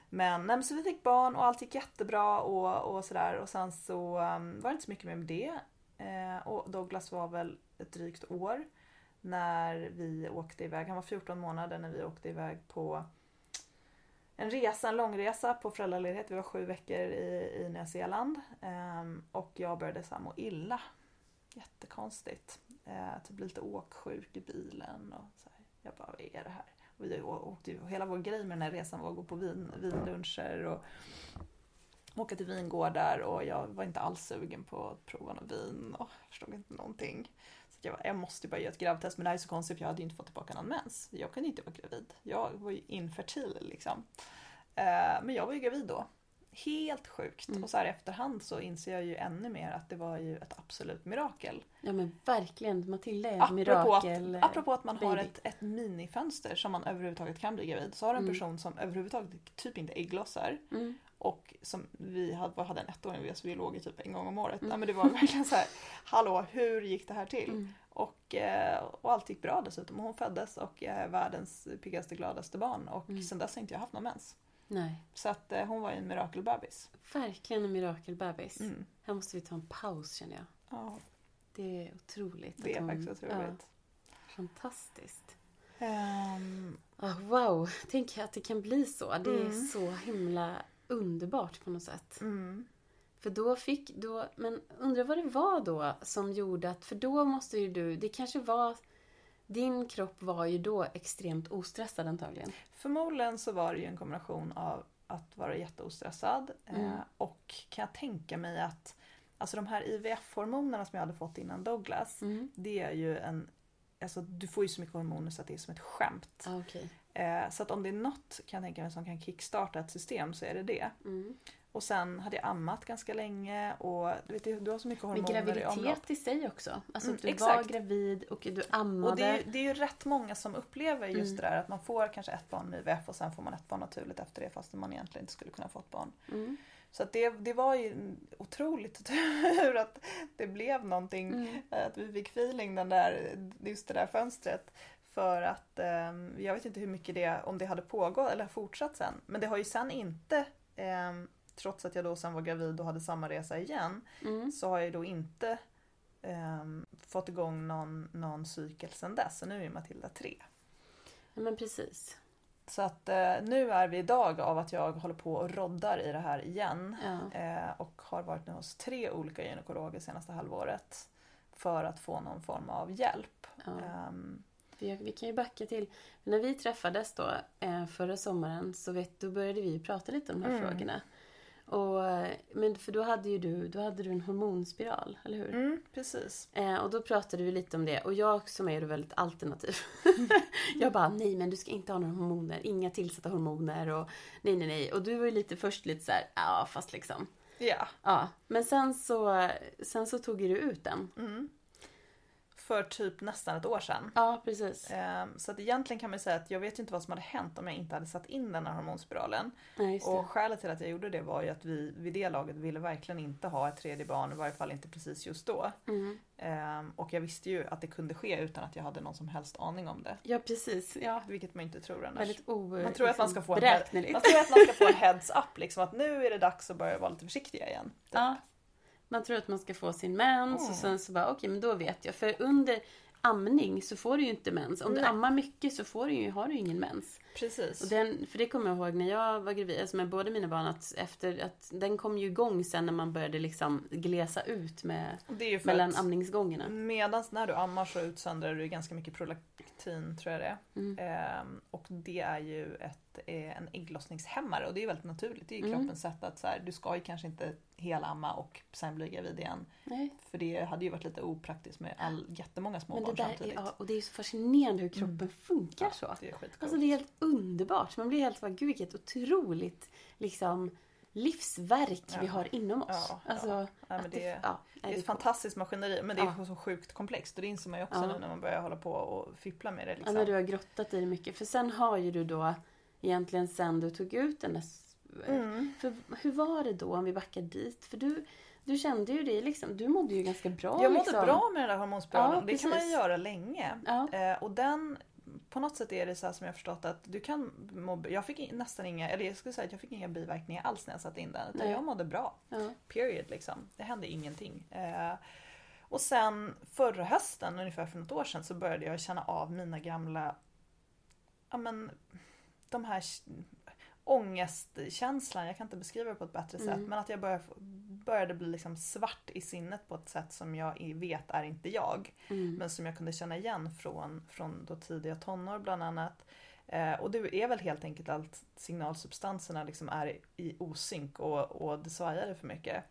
Men, nej, så vi fick barn och allt gick jättebra och, och sådär. Och sen så um, var det inte så mycket mer med det. Eh, och Douglas var väl ett drygt år när vi åkte iväg. Han var 14 månader när vi åkte iväg på en resa, en långresa på föräldraledighet. Vi var sju veckor i, i Nya Zeeland. Um, och jag började så må illa. Jättekonstigt eh, typ lite åksjuk i bilen. Och så här. Jag bara, vad är det här? Och vi åkte ju, hela vår grej med den här resan var att gå på vin, vinluncher och åka till vingårdar och jag var inte alls sugen på att prova något vin och förstod inte någonting. Så jag, bara, jag måste bara göra ett gravtest men det här är så konstigt för jag hade ju inte fått tillbaka någon mens. Jag kunde inte vara gravid. Jag var ju infertil liksom. Eh, men jag var ju gravid då. Helt sjukt. Mm. Och så här i efterhand så inser jag ju ännu mer att det var ju ett absolut mirakel. Ja men verkligen, Matilda är ett apropå mirakel. Att, apropå att man baby. har ett, ett minifönster som man överhuvudtaget kan bli gravid. Så har en mm. person som överhuvudtaget typ inte ägglossar. Mm. Och som vi hade, hade en ettåring så vi låg i typ en gång om året. Mm. Ja, men det var verkligen så här, [LAUGHS] hallå hur gick det här till? Mm. Och, eh, och allt gick bra dessutom. Hon föddes och är världens piggaste gladaste barn. Och mm. sen dess har inte jag haft någon mens. Nej. Så att eh, hon var ju en mirakelbebis. Verkligen en mirakelbebis. Mm. Här måste vi ta en paus känner jag. Ja. Det är otroligt. Det är hon, faktiskt otroligt. Ja, fantastiskt. Um, oh, wow, tänk att det kan bli så. Det är mm. så himla underbart på något sätt. Mm. För då fick, då, men undrar vad det var då som gjorde att, för då måste ju du, det kanske var, din kropp var ju då extremt ostressad antagligen. Förmodligen så var det ju en kombination av att vara jätteostressad eh, mm. och kan jag tänka mig att Alltså de här IVF-hormonerna som jag hade fått innan Douglas, mm. det är ju en Alltså du får ju så mycket hormoner så att det är som ett skämt. Ah, okay. eh, så att om det är något kan jag tänka mig som kan kickstarta ett system så är det det. Mm. Och sen hade jag ammat ganska länge och du, vet, du har så mycket hormoner Men graviditet i, i sig också. Alltså mm, du exakt. var gravid och du ammade. Och det är, det är ju rätt många som upplever just mm. det där att man får kanske ett barn med IVF och sen får man ett barn naturligt efter det fast man egentligen inte skulle kunna få ett barn. Mm. Så det, det var ju otroligt tur [LAUGHS] att det blev någonting, mm. att vi fick feeling den där, just det där fönstret. För att eh, jag vet inte hur mycket det, om det hade pågått eller fortsatt sen. Men det har ju sen inte, eh, trots att jag då sen var gravid och hade samma resa igen, mm. så har jag då inte eh, fått igång någon, någon cykel sen dess. Så nu är Matilda tre. Ja men precis. Så att eh, nu är vi idag av att jag håller på och roddar i det här igen. Ja. Eh, och har varit nu hos tre olika gynekologer senaste halvåret. För att få någon form av hjälp. Ja. Ehm, Vi, vi kan ju backa till, när vi träffades då eh, förra sommaren så vet, då började vi ju prata lite om de här Mm. frågorna. Och, eh, men för då hade ju du, då hade du en hormonspiral, eller hur? mm, precis. Eh, och då pratade vi lite om det och jag som är väldigt alternativ. [LAUGHS] jag bara, nej men du ska inte ha några hormoner, inga tillsatta hormoner och nej nej nej. Och du var ju lite först lite så här, ja fast liksom. Ja. Ja, men sen så, sen så tog ju du ut den. Mm. För typ nästan ett år sedan. Ja, precis. Ehm, Så att egentligen kan man säga att jag vet inte vad som hade hänt om jag inte hade satt in den här hormonspiralen. Just Och skälet till att jag gjorde det var ju att vi vid det laget ville verkligen inte ha ett tredje barn, i varje fall inte precis just då. Mm. Ehm, Och jag visste ju att det kunde ske utan att jag hade någon som helst aning om det. Ja, precis. Ja. Vilket man inte tror annars. Väldigt o, Man tror att man ska få en. Man tror att man ska få en heads up, liksom att nu är det dags att börja vara lite försiktiga igen. Typ. Ja. Man tror att man ska få sin mens Mm. och sen så bara, okej men då vet jag. För under amning så får du ju inte mens. Om du Nej. ammar mycket så får du ju, har du ju ingen mens. Precis. Och den, för det kommer jag ihåg när jag var gravid, alltså med båda mina barn, att, efter, att den kom ju igång sen när man började liksom glesa ut med, är ju mellan amningsgångarna. medans när du ammar så utsöndrar du ganska mycket prolaktin tror jag det är. Mm. Ehm, och det är ju ett, eh, en ägglossningshämmare och det är väldigt naturligt. Det är ju Mm. kroppens sätt att så här, du ska ju kanske inte helamma och sen bli gravid igen. Nej. För det hade ju varit lite opraktiskt med all, jättemånga små Men det barn där är, samtidigt. ja, och det är så fascinerande hur kroppen funkar så. Ja, det är skitcoolt. Alltså det är helt underbart. Man blir helt, vad gud vilket otroligt liksom livsverk vi Ja. har inom oss. Ja, alltså, ja. Men att det, ja, det är ett fantastiskt maskineri men det är Ja. så sjukt komplext och det inser man ju också Ja. nu när man börjar hålla på och fippla med det. Ja, Liksom. när du har grottat i det mycket. För sen har ju du då egentligen sen du tog ut den där... Mm. För hur var det då om vi backar dit? För du, du kände ju det liksom, du mådde ju ganska bra. Jag mådde liksom. bra med den där hormonspiralen. Ja, det kan man ju göra länge. Ja. Eh, och den, på något sätt är det så som jag har förstått att du kan må, Jag fick nästan inga, eller jag skulle säga att jag fick inga biverkningar alls när jag satte in den. Utan jag mådde bra. Ja. Period liksom. Det hände ingenting. Eh, och sen förra hösten, ungefär för något år sedan, så började jag känna av mina gamla, ja men, de här ångestkänslan, jag kan inte beskriva det på ett bättre sätt, Mm. men att jag började, började bli liksom svart i sinnet på ett sätt som jag vet är inte jag. Mm. Men som jag kunde känna igen från, från då tidiga tonår bland annat. Eh, och det är väl helt enkelt att signalsubstanserna liksom är i osynk och, och det svajade för mycket.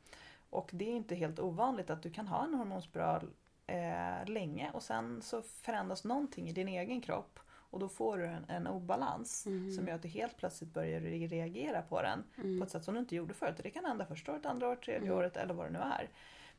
Och det är inte helt ovanligt att du kan ha en hormonspiral eh, länge och sen så förändras någonting i din egen kropp och då får du en, en obalans Mm. som gör att du helt plötsligt börjar re- reagera på den på Mm. ett sätt som du inte gjorde förut. Och det kan hända första året, andra året, tredje Mm. året eller vad det nu är.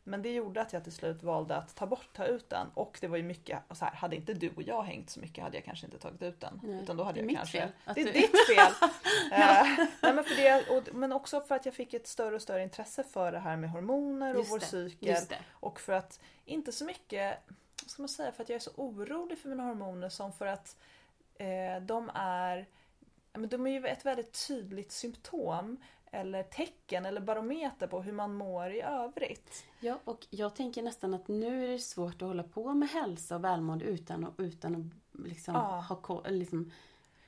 Men det gjorde att jag till slut valde att ta bort, ta ut den. Och det var ju mycket, och så här, hade inte du och jag hängt så mycket hade jag kanske inte tagit ut den. Nej, Utan då hade det är jag mitt kanske... fel Det är du- ditt fel! [LAUGHS] Eh, nej, men, för det, och, men också för att jag fick ett större och större intresse för det här med hormoner och Just vår det, cykel. Och för att, inte så mycket, vad ska man säga, för att jag är så orolig för mina hormoner som för att de är, de är ju ett väldigt tydligt symptom eller tecken eller barometer på hur man mår i övrigt. Ja, och jag tänker nästan att nu är det svårt att hålla på med hälsa och välmående utan att, utan att, liksom, Ja. ha, liksom,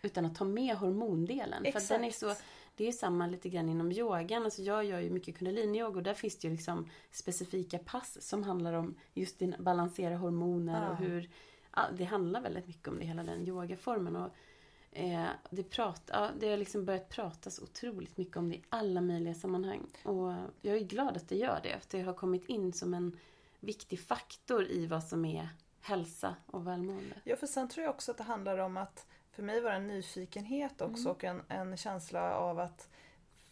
utan att ta med hormondelen. För att den är så, det är samma lite grann inom yogan. Alltså jag gör ju mycket kundaliniyoga och där finns det ju liksom specifika pass som handlar om just din balansera hormoner Ja. och hur... Det handlar väldigt mycket om det, hela den yogaformen. Och, eh, det, prat, ja, det har liksom börjat pratas otroligt mycket om det i alla möjliga sammanhang. Och jag är glad att det gör det, för det har kommit in som en viktig faktor i vad som är hälsa och välmående. Ja, för sen tror jag också att det handlar om att för mig var det en nyfikenhet också Mm. och en, en känsla av att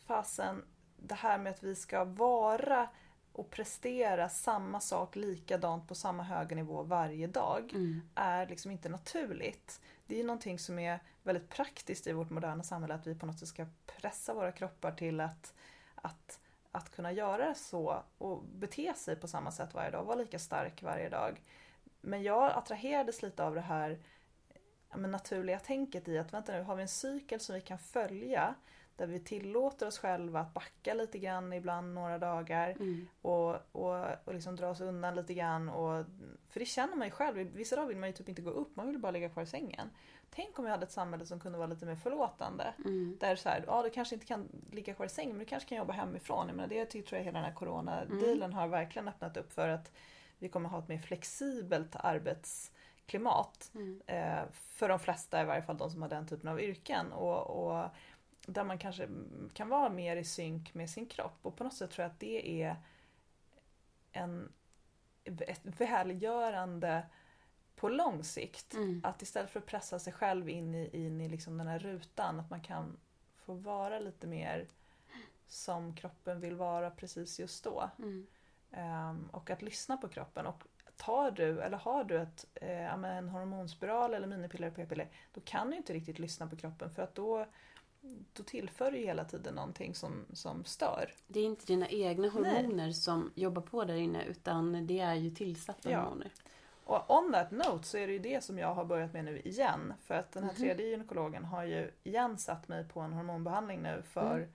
fasen, det här med att vi ska vara och prestera samma sak likadant på samma höga nivå varje dag Mm. är liksom inte naturligt. Det är någonting som är väldigt praktiskt i vårt moderna samhälle att vi på något sätt ska pressa våra kroppar till att, att, att kunna göra så och bete sig på samma sätt varje dag, vara lika stark varje dag. Men jag attraherades lite av det här men naturliga tänket i att vänta nu, har vi en cykel som vi kan följa där vi tillåter oss själva att backa lite grann ibland några dagar Mm. och, och, och liksom dra oss undan lite grann. Och, för det känner man ju själv, vissa dagar vill man ju typ inte gå upp, man vill bara ligga kvar i sängen. Tänk om vi hade ett samhälle som kunde vara lite mer förlåtande. Mm. Där så här, ja du kanske inte kan ligga kvar i sängen men du kanske kan jobba hemifrån. Jag menar, det ty- tror jag hela den här coronadealen har verkligen öppnat upp för att vi kommer ha ett mer flexibelt arbetsklimat. Mm. Eh, för de flesta, i varje fall de som har den typen av yrken. Och, och där man kanske kan vara mer i synk med sin kropp. Och på något sätt tror jag att det är en, ett välgörande på lång sikt. Mm. Att istället för att pressa sig själv in i, in i liksom den här rutan, att man kan få vara lite mer som kroppen vill vara precis just då. Mm. Ehm, och att lyssna på kroppen. Och tar du, eller har du ett, eh, en hormonspiral eller minipiller eller p-piller, då kan du inte riktigt lyssna på kroppen för att då, då tillför du hela tiden någonting som, som stör. Det är inte dina egna hormoner som jobbar på där inne utan det är ju tillsatta Ja. hormoner. Och on that note så är det ju det som jag har börjat med nu igen. För att den här Mhm. tredje gynekologen har ju igen satt mig på en hormonbehandling nu för Mm.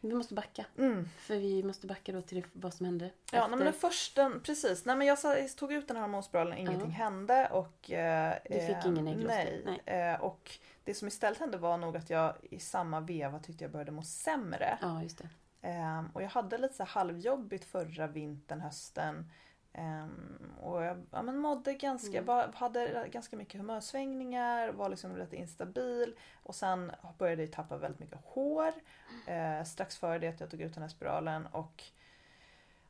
Vi måste backa. mm. För vi måste backa då till vad som hände. Ja, efter- men den första, precis. Nej, men jag tog ut den här hormonspiralen, ingenting Ja. hände och... Eh, Du fick eh, ingen ägglossning? Nej. Nej. Eh, och det som istället hände var nog att jag i samma veva tyckte jag började må sämre. Ja, just det. Ehm, och jag hade lite så halvjobbigt förra vintern, hösten. Ehm, och jag ja, men mådde ganska, Mm. var, hade ganska mycket humörsvängningar, var liksom lite instabil. Och sen började jag tappa väldigt mycket hår. Eh, strax före det att jag tog ut den här spiralen. Och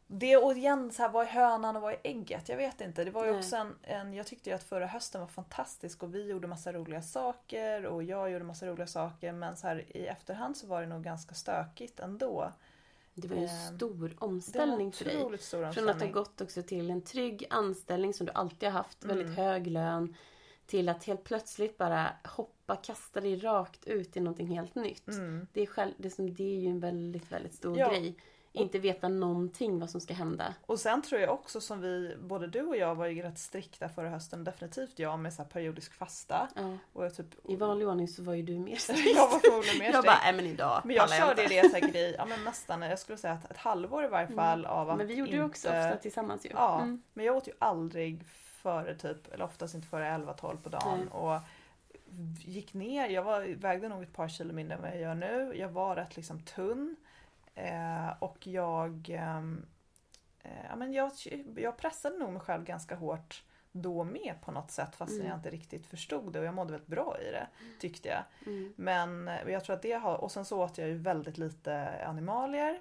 det och igen, så här, vad är hönan och vad är ägget? Jag vet inte. Det var ju också en, en, jag tyckte ju att förra hösten var fantastisk och vi gjorde massa roliga saker och jag gjorde massa roliga saker. Men så här, i efterhand så var det nog ganska stökigt ändå. Det var ju en Ehm, stor omställning för dig. stor Från att ha omställning. gått också till en trygg anställning som du alltid har haft, Mm. väldigt hög lön. Till att helt plötsligt bara hoppa, kasta dig rakt ut i någonting helt nytt. Mm. Det, är själv, det, som, det är ju en väldigt, väldigt stor Ja. grej. Inte veta någonting vad som ska hända. Och sen tror jag också som vi, både du och jag var ju rätt strikta förra hösten, definitivt jag med så periodisk fasta. Ja. Och jag typ, I vanlig ordning så var ju du mer [LAUGHS] jag var förmodligen mer Jag strikt. bara, nej men idag Men jag körde inte. det säkert [LAUGHS] i, ja men nästan, jag skulle säga att ett halvår i varje fall av att Mm. Men vi gjorde ju inte... också ofta tillsammans ju. Ja, Mm. men jag åt ju aldrig före typ, eller oftast inte före 11-12 på dagen. Nej. Och gick ner, jag var, vägde nog ett par kilo mindre än vad jag gör nu. Jag var rätt liksom tunn. Eh, och jag, ehm, eh, ja, men jag, jag pressade nog mig själv ganska hårt då med på något sätt fast Mm. jag inte riktigt förstod det och jag mådde väldigt bra i det tyckte jag. Mm. Men eh, jag tror att det har, och sen så åt jag ju väldigt lite animalier.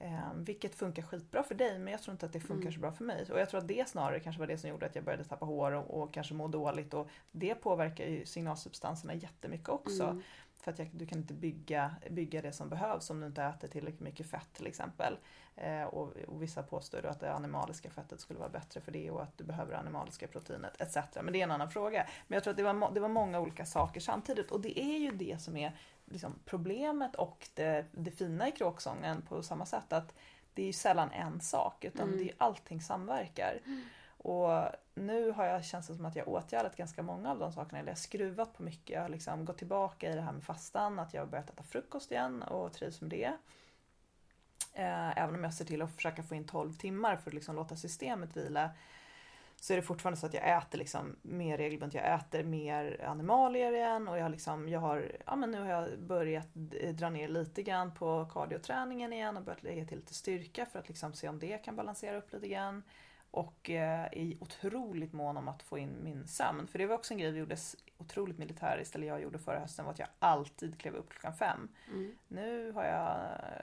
Eh, vilket funkar skitbra för dig men jag tror inte att det funkar Mm. så bra för mig. Och jag tror att det snarare kanske var det som gjorde att jag började tappa hår och, och kanske må dåligt. Och det påverkar ju signalsubstanserna jättemycket också. Mm. För att jag, du kan inte bygga, bygga det som behövs om du inte äter tillräckligt mycket fett till exempel. Eh, och, och vissa påstår då att det animaliska fettet skulle vara bättre för det och att du behöver animaliska proteinet etc. Men det är en annan fråga. Men jag tror att det var, det var många olika saker samtidigt och det är ju det som är liksom problemet och det, det fina i kråksången på samma sätt att det är ju sällan en sak utan Mm. det är allting samverkar. Och nu har jag känt det som att jag åtgärdat ganska många av de sakerna. Eller jag har skruvat på mycket. Jag har liksom gått tillbaka i det här med fastan. Att jag har börjat äta frukost igen och trivs med det. Eh, även om jag ser till att försöka få in 12 timmar för att liksom låta systemet vila. Så är det fortfarande så att jag äter liksom mer regelbundet. Jag äter mer animalier igen och jag, har liksom, jag har, ja men nu har jag börjat dra ner lite grann på kardioträningen igen och börjat lägga till lite styrka för att liksom se om det kan balansera upp lite grann. Och eh, är otroligt mån om att få in min sömn. För det var också en grej vi gjorde otroligt militäriskt, eller jag gjorde förra hösten, var att jag alltid klev upp klockan fem. Mm. Nu har jag,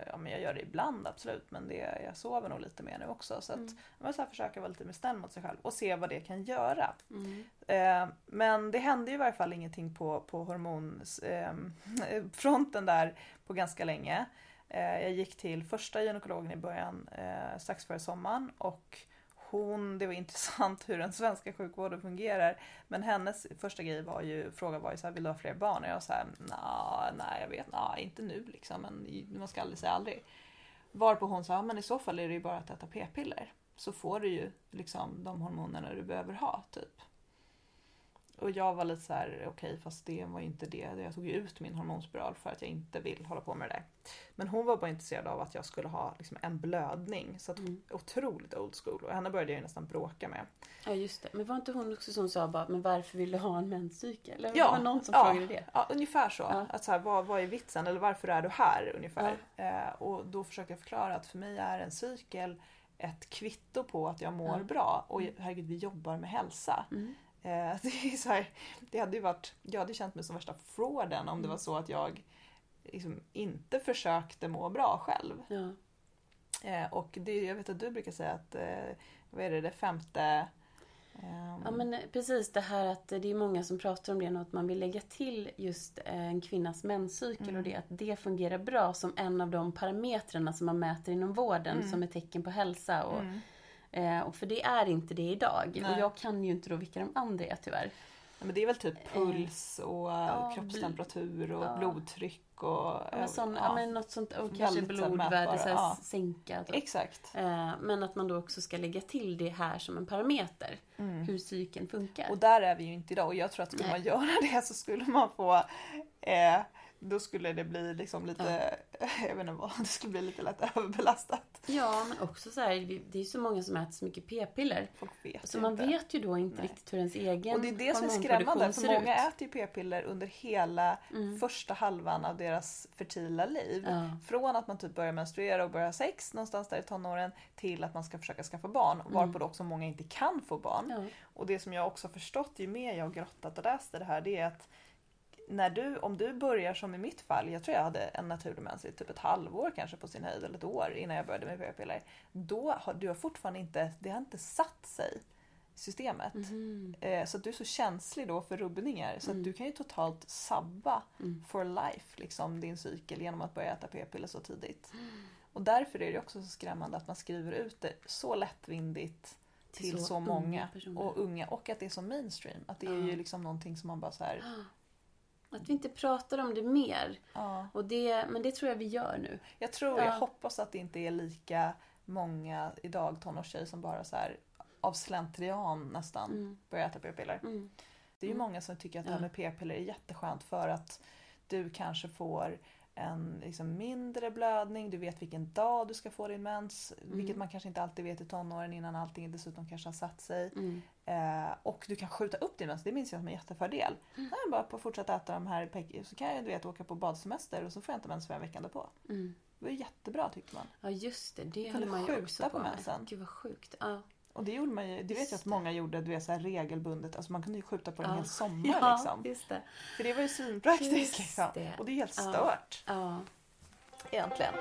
ja men jag gör det ibland absolut, men det, jag sover nog lite mer nu också. Så att Mm. man så här försöka vara lite mer snäll mot sig själv och se vad det kan göra. Mm. Eh, men det hände ju i varje fall ingenting på, på hormonfronten eh, [LAUGHS] fronten där på ganska länge. Eh, jag gick till första gynekologen i början, eh, strax före sommaren och hon, det var [LAUGHS] intressant hur den svenska sjukvården fungerar. Men hennes första grej var ju, fråga var ju så här, vill du ha fler barn? Och jag sa så "Nja, nej jag vet, nej inte nu liksom, men man ska aldrig säga aldrig. Varpå hon sa, men i så fall är det ju bara att äta p-piller. Så får du ju liksom de hormonerna du behöver ha, typ och jag var lite så här: okej fast det var ju inte det. Jag tog ju ut min hormonspiral för att jag inte vill hålla på med det där. Men hon var bara intresserad av att jag skulle ha liksom, en blödning. Så att, Mm. otroligt old school. Och henne började jag ju nästan bråka med. Ja just det. Men var inte hon också som sa bara, men varför vill du ha en menscykel? Eller Ja, det var någon som ja. frågade det? Ja, ungefär så. Ja. Att så här, vad, vad är vitsen? Eller varför är du här? ungefär. Eh, och då försökte jag förklara att för mig är en cykel ett kvitto på att jag mår Ja. bra. Och herregud, vi jobbar med hälsa. Mm. Eh, [LAUGHS] det, är så här, det hade ju varit, jag hade känt mig som värsta frauden om det Mm. var så att jag liksom inte försökte må bra själv. Ja. Eh, och det, jag vet att du brukar säga att, eh, vad är det, det femte... ehm, ja men precis det här att det är många som pratar om det nu, att man vill lägga till just en kvinnas menscykel Mm. och det att det fungerar bra som en av de parametrarna som man mäter inom vården Mm. som ett tecken på hälsa. Och, mm. Eh, och för det är inte det idag. Nej. Och jag kan ju inte då vilka de andra är tyvärr. Ja, men det är väl typ puls och Eh, ja, kroppstemperatur och ja. blodtryck och... Ja, sån, ja. men något sånt, och kanske blodvärde så här, sänka. typ. Exakt. Eh, Men att man då också ska lägga till det här som en parameter. Mm. Hur cykeln funkar. Och där är vi ju inte idag och jag tror att skulle Nej. man göra [LAUGHS] det så skulle man få eh, då skulle det bli liksom lite, [LAUGHS] jag vet inte vad, [LAUGHS] det skulle bli lite lätt [LAUGHS] överbelastat. Ja, men också så här, det är ju så många som äter så mycket p-piller. Folk vet Så ju man inte. vet ju då inte Nej. riktigt hur ens egen Och det är det som är skrämmande för många ut. äter ju p-piller under hela Mm. första halvan av deras fertila liv. Ja. Från att man typ börjar menstruera och börjar ha sex någonstans där i tonåren till att man ska försöka skaffa barn. Varpå då också många inte kan få barn. Mm. Ja. Och det som jag också förstått ju mer jag grottat och läst det här det är att när du, om du börjar som i mitt fall, jag tror jag hade en naturlig mens i typ ett halvår kanske på sin höjd eller ett år innan jag började med p-piller. Då har du har fortfarande inte, det har inte satt sig i systemet. Mhm. Eh, Så att du är så känslig då för rubbningar så Mm. att du kan ju totalt sabba Mm. for life liksom din cykel genom att börja äta p-piller så tidigt. Mm. Och därför är det också så skrämmande att man skriver ut det så lättvindigt till så, unga många personer. och unga och att det är så mainstream. Att det är ju liksom någonting som man bara så här, Att vi inte pratar om det mer. ja. Och det, men det tror jag vi gör nu. Jag tror, Ja. jag hoppas att det inte är lika många idag tonårstjejer som bara så här av slentrian nästan Mm. börjar äta p-piller. Mm. Det är ju Mm. många som tycker att det här med p-piller är jätteskönt för att du kanske får en liksom mindre blödning, du vet vilken dag du ska få din mens, Mm. vilket man kanske inte alltid vet i tonåren innan allting dessutom kanske har satt sig. Mm. Eh, och du kan skjuta upp din mens, det minns jag som en jättefördel. Mm. Nej, bara på att fortsätta äta de här så kan jag du vet, åka på badsemester och så får jag inte mens för en vecka på. Mm. Det var jättebra tyckte man. Ja just det, det höll man ju också på på mensen? Gud vad sjukt. Ja. Och det gjorde man ju, det vet jag att många gjorde, du vet så här regelbundet, alltså man kunde ju skjuta på den Ja. hel sommar ja, liksom. just det. För det var ju svinpraktiskt liksom. det. Och det är helt Ja. stört Ja. egentligen.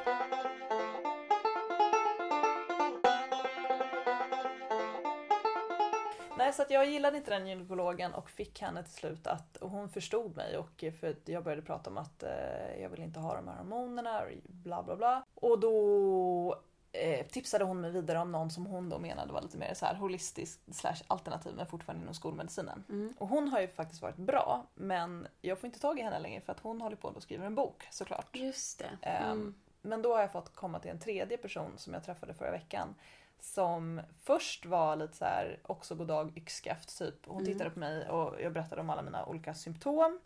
Nej, så jag gillade inte den gynekologen och fick henne till slut att, och hon förstod mig och för jag började prata om att eh, jag vill inte ha de här hormonerna och bla bla bla. Och då eh, tipsade hon mig vidare om någon som hon då menade var lite mer så här holistisk slash alternativ men fortfarande inom skolmedicinen. Mm. Och hon har ju faktiskt varit bra men jag får inte tag i henne längre för att hon håller på och skriver en bok såklart. Just det. Ehm, Mm. Men då har jag fått komma till en tredje person som jag träffade förra veckan. Som först var lite så här, också goddag yxskaft typ. Hon Mm. tittade på mig och jag berättade om alla mina olika symptom.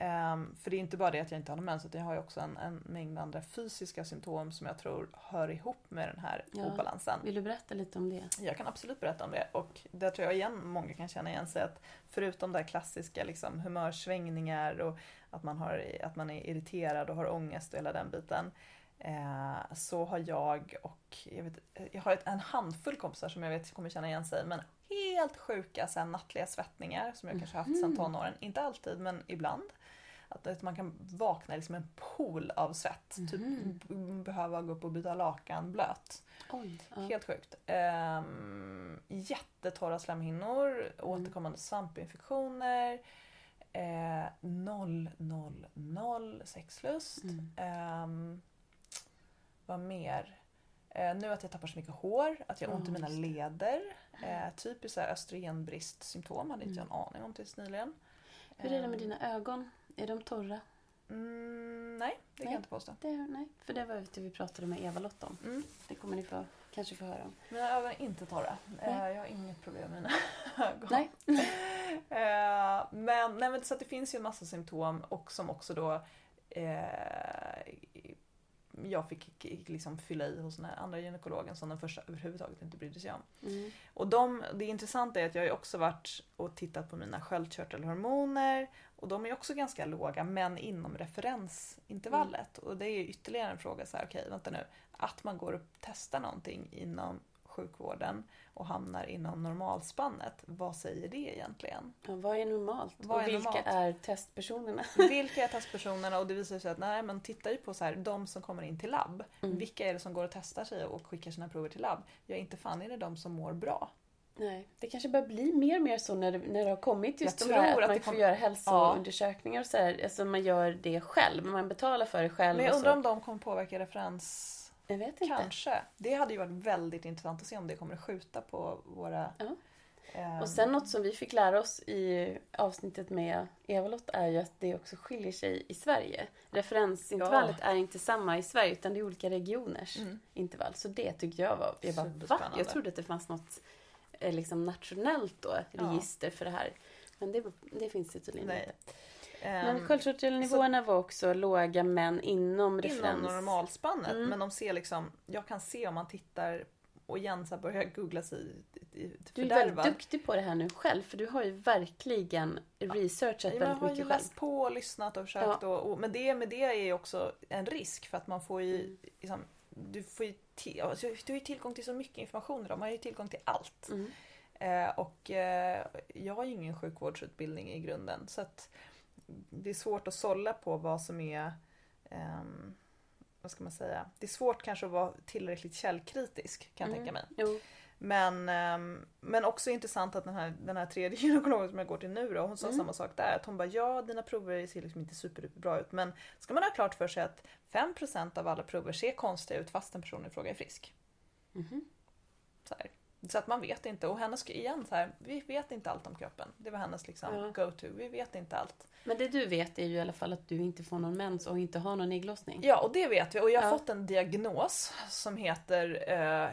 Ehm, för det är inte bara det att jag inte har någon mens utan jag har ju också en, en mängd andra fysiska symptom som jag tror hör ihop med den här Ja. obalansen. Vill du berätta lite om det? Jag kan absolut berätta om det och där tror jag igen många kan känna igen sig att förutom det klassiska liksom, humörsvängningar och att man, har, att man är irriterad och har ångest och hela den biten eh, så har jag och jag, vet, jag har ett, en handfull kompisar som jag vet kommer känna igen sig men helt sjuka så nattliga svettningar som jag kanske haft sedan Mhm. tonåren. Inte alltid men ibland. Att, att man kan vakna i liksom en pool av svett. Mhm. Typ b- behöva gå upp och byta lakan blöt. Oj. Ja. Helt sjukt. Um, jättetorra slemhinnor, återkommande svampinfektioner, eh, noll, noll, noll sexlust. Mm. Ehm, vad mer? Eh, nu att jag tappar så mycket hår, att jag har ont i mina leder. Eh, typiskt östrogenbristsymptom hade inte jag Mm. en aning om tills nyligen. Hur är det med Ehm, dina ögon? Är de torra? Mm, nej, det kan Nej. jag inte påstå. Det, nej, för det var det vi pratade med Eva-Lotta om. Mm. Det kommer ni få, kanske få höra om. Mina ögon är inte torra. Eh, Nej. jag har inget problem med mina [LAUGHS] ögon. Nej. Ja, [LAUGHS] men, nej, men så det finns ju en massa symptom och som också då eh, jag fick liksom fylla i hos den här andra gynekologen som den första överhuvudtaget inte brydde sig om. Mm. Och de, det intressanta är att jag har ju också varit och tittat på mina sköldkörtelhormoner och de är också ganska låga men inom referensintervallet. Mm. Och det är ytterligare en fråga så här, okej vänta nu. Att man går och testar någonting inom sjukvården och hamnar inom normalspannet. Vad säger det egentligen? Ja, vad är normalt? Vad och är vilka normalt? är testpersonerna? [LAUGHS] Vilka är testpersonerna? Och det visar sig att nej, man tittar ju på så här, de som kommer in till labb. Mm. Vilka är det som går och testar sig och skickar sina prover till labb? Ja, inte fan är det de som mår bra. Nej, det kanske börjar bli mer och mer så när det, när det har kommit just Jag de här tror att att man får kom- göra hälsoundersökningar och så här. Alltså man gör det själv, man betalar för det själv. Men jag undrar om de kommer påverka referens... Jag vet inte. Kanske. Det hade ju varit väldigt intressant att se om det kommer att skjuta på våra... Ja. ehm, Och sen något som vi fick lära oss i avsnittet med Eva-Lotta är ju att det också skiljer sig i Sverige. Referensintervallet är inte samma i Sverige utan det är olika regioners Mm. intervall. Så det tyckte jag var... Jag bara, va? Jag trodde att det fanns något liksom nationellt då, Ja. register för det här. Men det, det finns det tydligen Nej. inte. ehm, Men sköldkörtelnivåerna var också låga men inom referens. inom normalspannet. Mm. Men de ser liksom, jag kan se om man tittar och igen så börjar googla sig i- i- Du är väldigt duktig på det här nu själv för du har ju verkligen researchat Ja, men jag väldigt har ju mycket själv. läst på och lyssnat och försökt. Och, och, men det med det är ju också en risk för att man får ju Mm. liksom, du, får ju ti- alltså, du har ju tillgång till så mycket information idag. Man har ju tillgång till allt. Mm. Eh, och eh, jag har ju ingen sjukvårdsutbildning i grunden. Så att det är svårt att sålla på vad som är ehm, vad ska man säga? Det är svårt kanske att vara tillräckligt källkritisk kan jag Mm. tänka mig. Jo. Men, ehm, men också intressant att den här, den här tredje [LAUGHS] gynekologen som jag går till nu då, hon sa Mm. samma sak där. Att hon bara ja dina prover ser liksom inte superbra ut men ska man ha klart för sig att 5% av alla prover ser konstiga ut fast en person i fråga är frisk. Mhm. Så, så att man vet inte. Och hennes, igen så här, vi vet inte allt om kroppen. Det var hennes liksom Ja. go-to. Vi vet inte allt. Men det du vet är ju i alla fall att du inte får någon mens och inte har någon ägglossning. Ja, och det vet vi. Och jag har Ja. fått en diagnos som heter eh,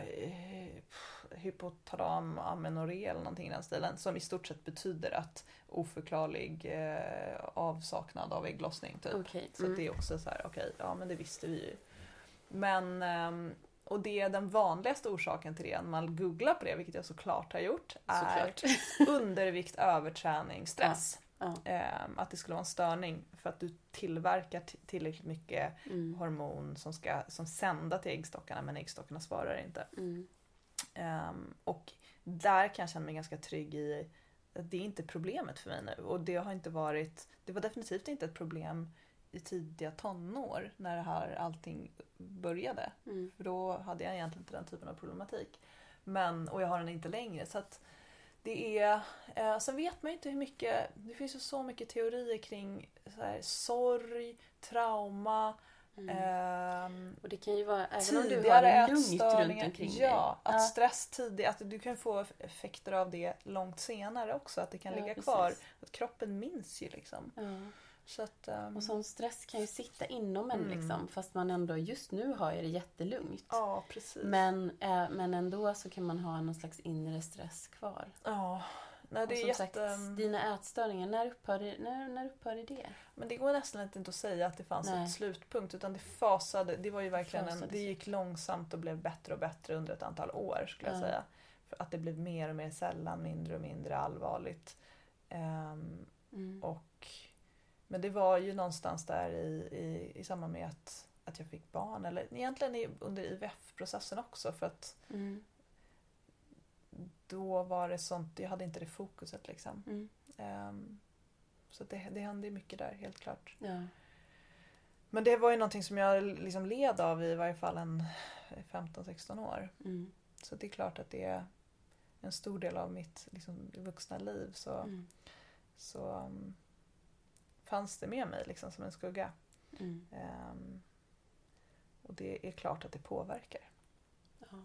hypotalam amenorré eller någonting i den stilen. Som i stort sett betyder att oförklarlig eh, avsaknad av ägglossning. Typ. Okej. Så Mm. det är också så här, okej, ja men det visste vi ju. Men, ehm, och det är den vanligaste orsaken till det, när man googlar på det, vilket jag såklart har gjort, är [LAUGHS] undervikt, överträning, stress. Ja. Ehm, att det skulle vara en störning för att du tillverkar tillräckligt mycket Mm. hormon som ska som sända till äggstockarna men äggstockarna svarar inte. Mm. Ehm, och där kan jag känna mig ganska trygg i att det är inte problemet för mig nu. Och det har inte varit, det var definitivt inte ett problem i tidiga tonår när det här allting började. Mm. För då hade jag egentligen inte den typen av problematik. Men, och jag har den inte längre. Så att det är, eh, sen vet man ju inte hur mycket, det finns ju så mycket teorier kring så här, sorg, trauma, Mm. ehm, Och det kan ju vara, även om du har lugnt runt omkring Ja, dig. att stress tidigt, att du kan få effekter av det långt senare också. Att det kan Ja, ligga precis. kvar. Att kroppen minns ju liksom. Ja. Så att, ehm, Och sån stress kan ju sitta inom en Mm. liksom. Fast man ändå, just nu har jag det jättelugnt. Ja, precis. Men, eh, men ändå så kan man ha någon slags inre stress kvar. Ja, nej, det och som jätte... sagt, dina ätstörningar, när upphörde, när, när upphörde det? Men det går nästan inte att säga att det fanns Nej. ett slutpunkt utan det fasade. Det var ju verkligen en, det gick långsamt och blev bättre och bättre under ett antal år skulle jag Ja. säga. För att det blev mer och mer sällan, mindre och mindre allvarligt. Ehm, Mm. och, men det var ju någonstans där i, i, i samband med att, att jag fick barn. Eller egentligen under IVF-processen också för att Mm. Då var det sånt, jag hade inte det fokuset liksom. Mm. Ehm, så det, det hände ju mycket där helt klart. Ja. Men det var ju någonting som jag liksom led av i varje fall en 15-16 år. Mm. Så det är klart att det är en stor del av mitt liksom, vuxna liv så, Mm. så um, fanns det med mig liksom, som en skugga. Mm. Ehm, och det är klart att det påverkar. Ja.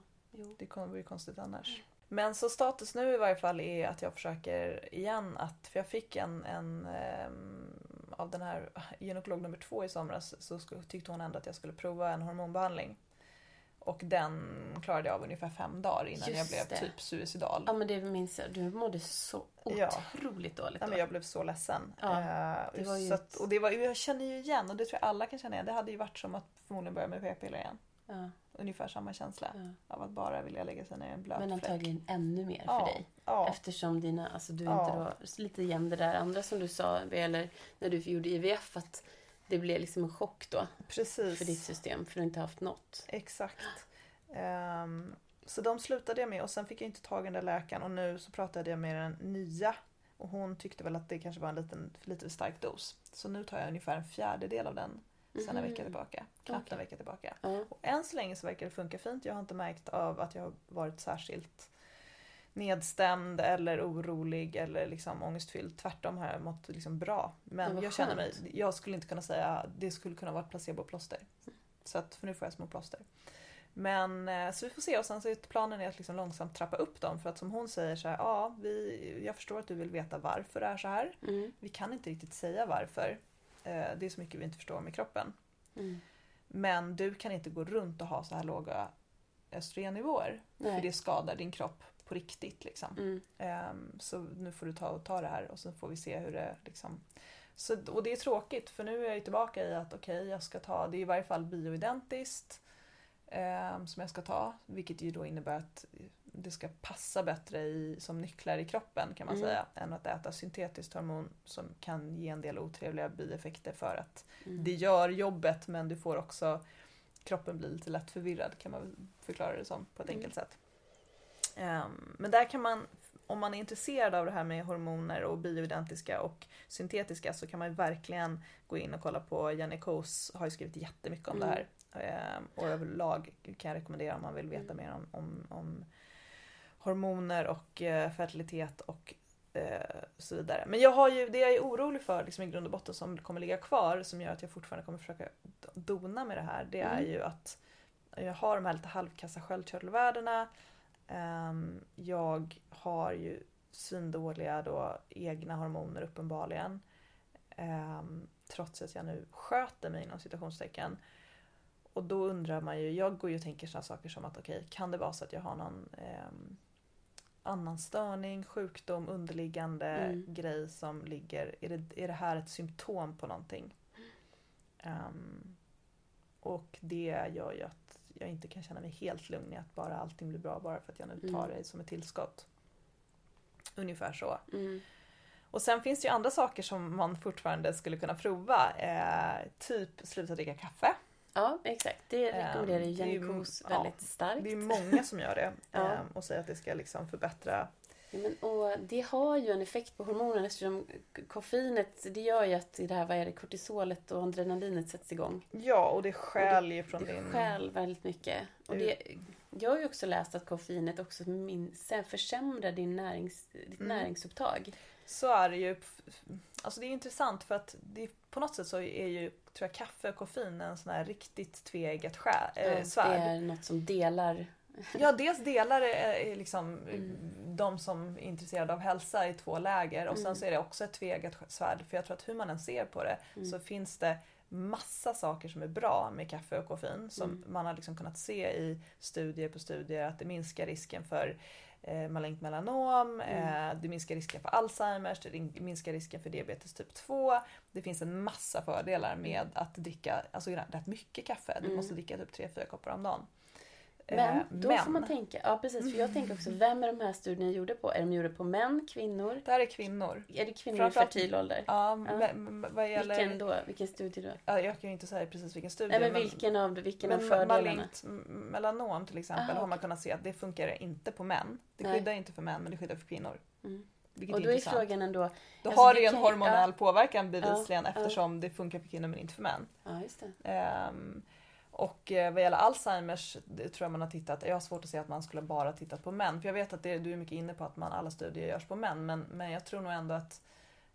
Det kommer bli konstigt annars. Men så status nu i varje fall är att jag försöker igen att, för jag fick en, en ehm, av den här [LAUGHS] gynekolog nummer två i somras så tyckte hon ändå att jag skulle prova en hormonbehandling. Och den klarade jag av ungefär fem dagar innan Just jag blev det. typ suicidal. Ja men det minns jag. Du mådde så Ja. otroligt dåligt Ja, då. men jag blev så ledsen. Ja, Eh, det var ju att, och det var, jag känner ju igen, och det tror jag alla kan känna igen, det hade ju varit som att förmodligen börja med p-piller igen. Ja, Ungefär samma känsla ja. av att bara vilja lägga sig ner i en blöt Men fläck. antagligen ännu mer Ja, för dig. Ja, Eftersom dina, alltså du inte då, lite igen det där andra som du sa, eller när du gjorde IVF, att det blev liksom en chock då precis. för ditt system, för du inte haft något. Exakt. Ehm, så de slutade jag med och sen fick jag inte tag i den där läkaren och nu så pratade jag med den nya och hon tyckte väl att det kanske var en liten, lite för stark dos. Så nu tar jag ungefär en fjärdedel av den sen en Mhm. vecka tillbaka. Knappt Okej. en vecka tillbaka. Ja. Och än så länge så verkar det funka fint. Jag har inte märkt av att jag har varit särskilt nedstämd eller orolig eller liksom ångestfylld. Tvärtom har jag mått liksom bra. Men jag känner mig, jag skulle inte kunna säga, det skulle kunna vara ett placeboplåster. Så att, för nu får jag små plåster. Men eh, så vi får se och sen så är planen är att liksom långsamt trappa upp dem för att som hon säger så här, ja, vi, jag förstår att du vill veta varför det är så här. Mm. Vi kan inte riktigt säga varför. Eh, det är så mycket vi inte förstår med kroppen. Mm. Men du kan inte gå runt och ha så här låga östrogennivåer. För Nej. det skadar din kropp på riktigt. Liksom. Mm. Ehm, så nu får du ta, och ta det här och så får vi se hur det liksom... Så, och det är tråkigt för nu är jag tillbaka i att okej, jag ska ta, det är i varje fall bioidentiskt ehm, som jag ska ta. Vilket ju då innebär att det ska passa bättre i, som nycklar i kroppen kan man Mm. säga. Än att äta syntetiskt hormon som kan ge en del otrevliga bieffekter för att Mm. det gör jobbet men du får också kroppen blir lite lätt förvirrad kan man förklara det som på ett Mm. enkelt sätt. Ehm, men där kan man, om man är intresserad av det här med hormoner och bioidentiska och syntetiska så kan man verkligen gå in och kolla på Jenny Kos har ju skrivit jättemycket om Mm. det här. Ehm, och överlag kan jag rekommendera om man vill veta Mm. mer om, om, om hormoner och eh, fertilitet och eh, så vidare. Men jag har ju, det jag är orolig för liksom, i grund och botten som kommer ligga kvar som gör att jag fortfarande kommer försöka dona med det här det är Mm. ju att jag har de här lite halvkassa sköldkörtelvärdena. Ehm, jag har ju svindåliga då egna hormoner uppenbarligen. Ehm, trots att jag nu sköter mig inom citationstecken. Och då undrar man ju, jag går ju och tänker sådana saker som att okej, kan det vara så att jag har någon ehm, annan störning, sjukdom, underliggande Mm. grej som ligger, är det, är det här ett symptom på någonting? Ehm, och det gör ju att jag inte kan känna mig helt lugn i att bara allting blir bra bara för att jag nu tar Mm. det som ett tillskott. Ungefär så. Mm. Och sen finns det ju andra saker som man fortfarande skulle kunna prova. Eh, typ sluta dricka kaffe. Ja, exakt. Det rekommenderar ju Ehm, det Jenny Kos väldigt starkt. Det är många som gör det. [LAUGHS] Ja. eh, och säger att det ska liksom förbättra. Ja, men, och det har ju en effekt på hormonerna eftersom koffeinet det gör ju att det här, vad är det, kortisolet och adrenalinet sätts igång. Ja, och det skäl ju från Det din... stjäl väldigt mycket. Och Mm. det, jag har ju också läst att koffeinet också min, sen försämrar din närings, ditt Mm. näringsupptag. Så är det ju. Alltså det är intressant för att det, på något sätt så är ju tror jag, kaffe och koffein en sån här riktigt tveeggat skär, Ja, eh, det svärd. är något som delar. Ja, dels delar är liksom Mm. de som är intresserade av hälsa i två läger och sen Mm. så är det också ett tveeggat svärd. För jag tror att hur man än ser på det Mm. så finns det massa saker som är bra med kaffe och koffein som Mm. man har liksom kunnat se i studier på studier att det minskar risken för eh, malignt melanom, Mm. eh, det minskar risken för Alzheimers, det minskar risken för diabetes typ 2. Det finns en massa fördelar med att dricka alltså, rätt mycket kaffe. Du Mm. måste dricka typ 3-4 koppar om dagen. Men Eh, då men- får man tänka, ja precis, för jag tänker också, vem är de här studierna gjorda på? Är de gjorda på män, kvinnor? Det här är kvinnor. Är det kvinnor i fertil ålder? Ja, Ja. men- men vad gäller... Vilken då? Vilken studie då? Ja, jag kan ju inte säga precis vilken studie. Nej men vilken av, vilken av men fördelarna? malignt melanom till exempel Aha, har man kunnat se att det funkar inte på män. Det Nej. skyddar inte för män men det skyddar för kvinnor. Mm. Vilket Och är då är intressant. frågan ändå, Då alltså, har det ju en kan- hormonell påverkan bevisligen Ja, ja. eftersom det funkar för kvinnor men inte för män. ja just det. Ehm, och eh, vad gäller Alzheimers tror jag man har tittat, jag har svårt att se att man skulle bara tittat på män. För jag vet att det, du är mycket inne på att man, alla studier görs på män men, men jag tror nog ändå att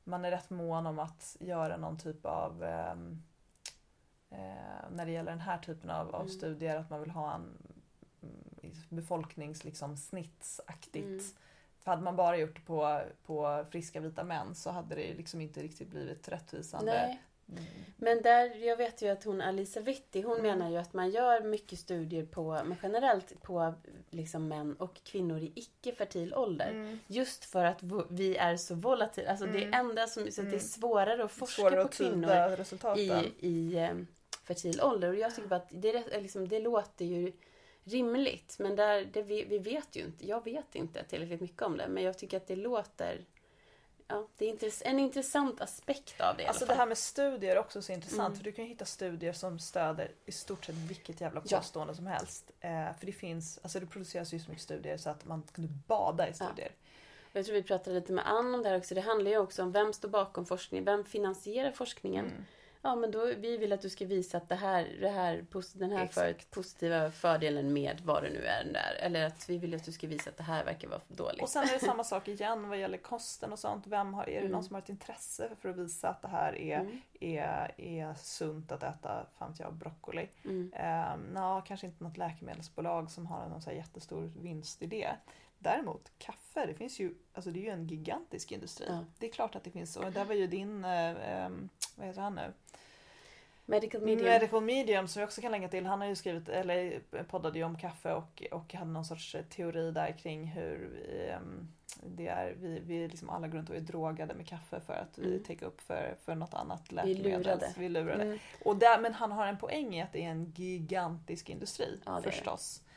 man är rätt mån om att göra någon typ av ehm, eh, när det gäller den här typen av, av Mm. studier att man vill ha en mm, befolknings liksom, snittsaktigt. Mm. För hade man bara gjort det på, på friska vita män så hade det liksom inte riktigt blivit rättvisande Nej, Men där, jag vet ju att hon Alisa Vitti, hon Mm. menar ju att man gör mycket studier på, men generellt på liksom män och kvinnor i icke-fertil ålder. Mm. Just för att vi är så volatila. Alltså det Mm. enda som, så det är svårare att forska Svårare på att kvinnor i, i eh, fertil ålder. Och jag tycker bara att det, rätt- liksom, det låter ju rimligt. Men där, det, vi, vi vet ju inte. Jag vet inte tillräckligt mycket om det. Men jag tycker att det låter... Ja, det är en intressant aspekt av det Alltså det här med studier är också så intressant Mm. för du kan ju hitta studier som stöder i stort sett vilket jävla Ja. påstående som helst. Eh, för det finns, alltså det produceras ju så mycket studier så att man kunde bada i studier. Och Jag tror vi pratade lite med Ann om det här också. Det handlar ju också om vem står bakom forskningen. Vem finansierar forskningen? Mm. Ja, men då, vi vill att du ska visa att det här, det här, den här för, positiva fördelen med vad det nu är där. Eller att vi vill att du ska visa att det här verkar vara dåligt. Och sen är det [LAUGHS] samma sak igen vad gäller kosten och sånt. Vem har, är det Mm. någon som har ett intresse för att visa att det här är, Mm. är, är sunt att äta fan jag, broccoli? Mm. Um, Nå, kanske inte något läkemedelsbolag som har någon så jättestor vinst i det. Däremot kaffe, det finns ju, alltså det är ju en gigantisk industri. Ja. Det är klart att det finns, och där var ju din, eh, ehm, vad heter han nu? Medical medium. Medical Medium som jag också kan länka till. Han har ju skrivit, eller poddade ju om kaffe och, och hade någon sorts teori där kring hur ehm, det är, vi, vi liksom alla går runt och är drogade med kaffe för att vi Mm. täcker upp för, för något annat Vi läkemedel. lurade. Vi lurade. Mm. Och där, men han har en poäng i att det är en gigantisk industri Ja, är förstås. Ehm,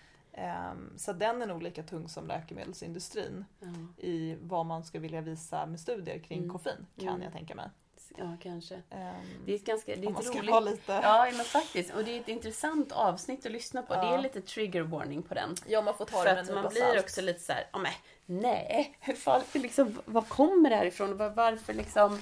så den är nog lika tung som läkemedelsindustrin Ja. i vad man ska vilja visa med studier kring Mm. koffein kan Mm. jag tänka mig. ja, kanske. Ehm, Det är ett ganska det är ett roligt... lite... Ja, men faktiskt. Och det är ett intressant avsnitt att lyssna på. Ja. Det är lite trigger warning på den. Ja, man får ta För det att man blir salt. också lite så här, men nej, hur liksom, var kommer det här ifrån? Var, varför liksom,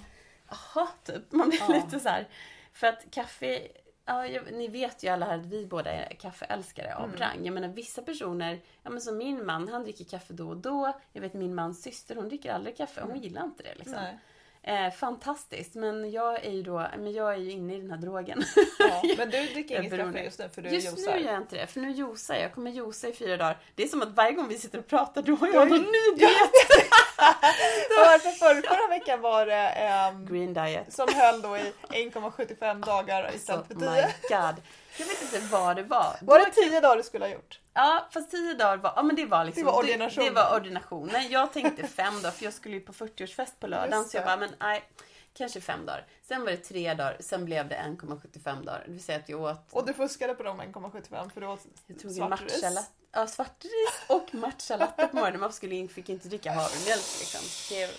jaha, typ. Man blir Ja. lite så här. För att kaffe, ja, jag, ni vet ju alla här att vi båda är kaffeälskare av Mm. rang. Jag menar vissa personer, ja men som min man, han dricker kaffe då och då. Jag vet min mans syster, hon dricker aldrig kaffe, hon gillar inte det liksom. Nej. Eh, fantastiskt, men jag är ju då, men jag är ju inne i den här drogen. Ja, [LAUGHS] men du dricker inget kaffe just nu för du Just josar. nu gör jag inte det, för nu josar jag. Jag kommer josa i fyra dagar. Det är som att varje gång vi sitter och pratar då har jag någon ny diet. [LAUGHS] Varför förra, förra veckan var det ehm, Green diet. som höll då i 1,75 dagar istället för my 10. god. Jag vet inte vad det var. Var det 10 dagar du skulle ha gjort? Ja, fast tio dagar var, ja men det var liksom, Det var ordinationen. Det, det var ordinationen. Jag tänkte fem dagar, för jag skulle ju på 40-årsfest på lördagen. Så jag bara, men nej, kanske fem dagar. Sen var det tre dagar, sen blev det 1,75 dagar. Det vill säga att jag åt, Och du fuskade på de 1,75 för du åt jag tog en matcha ja, svartris och matcha-latte på morgonen. Man skulle, fick inte dricka havremjölk liksom. Det,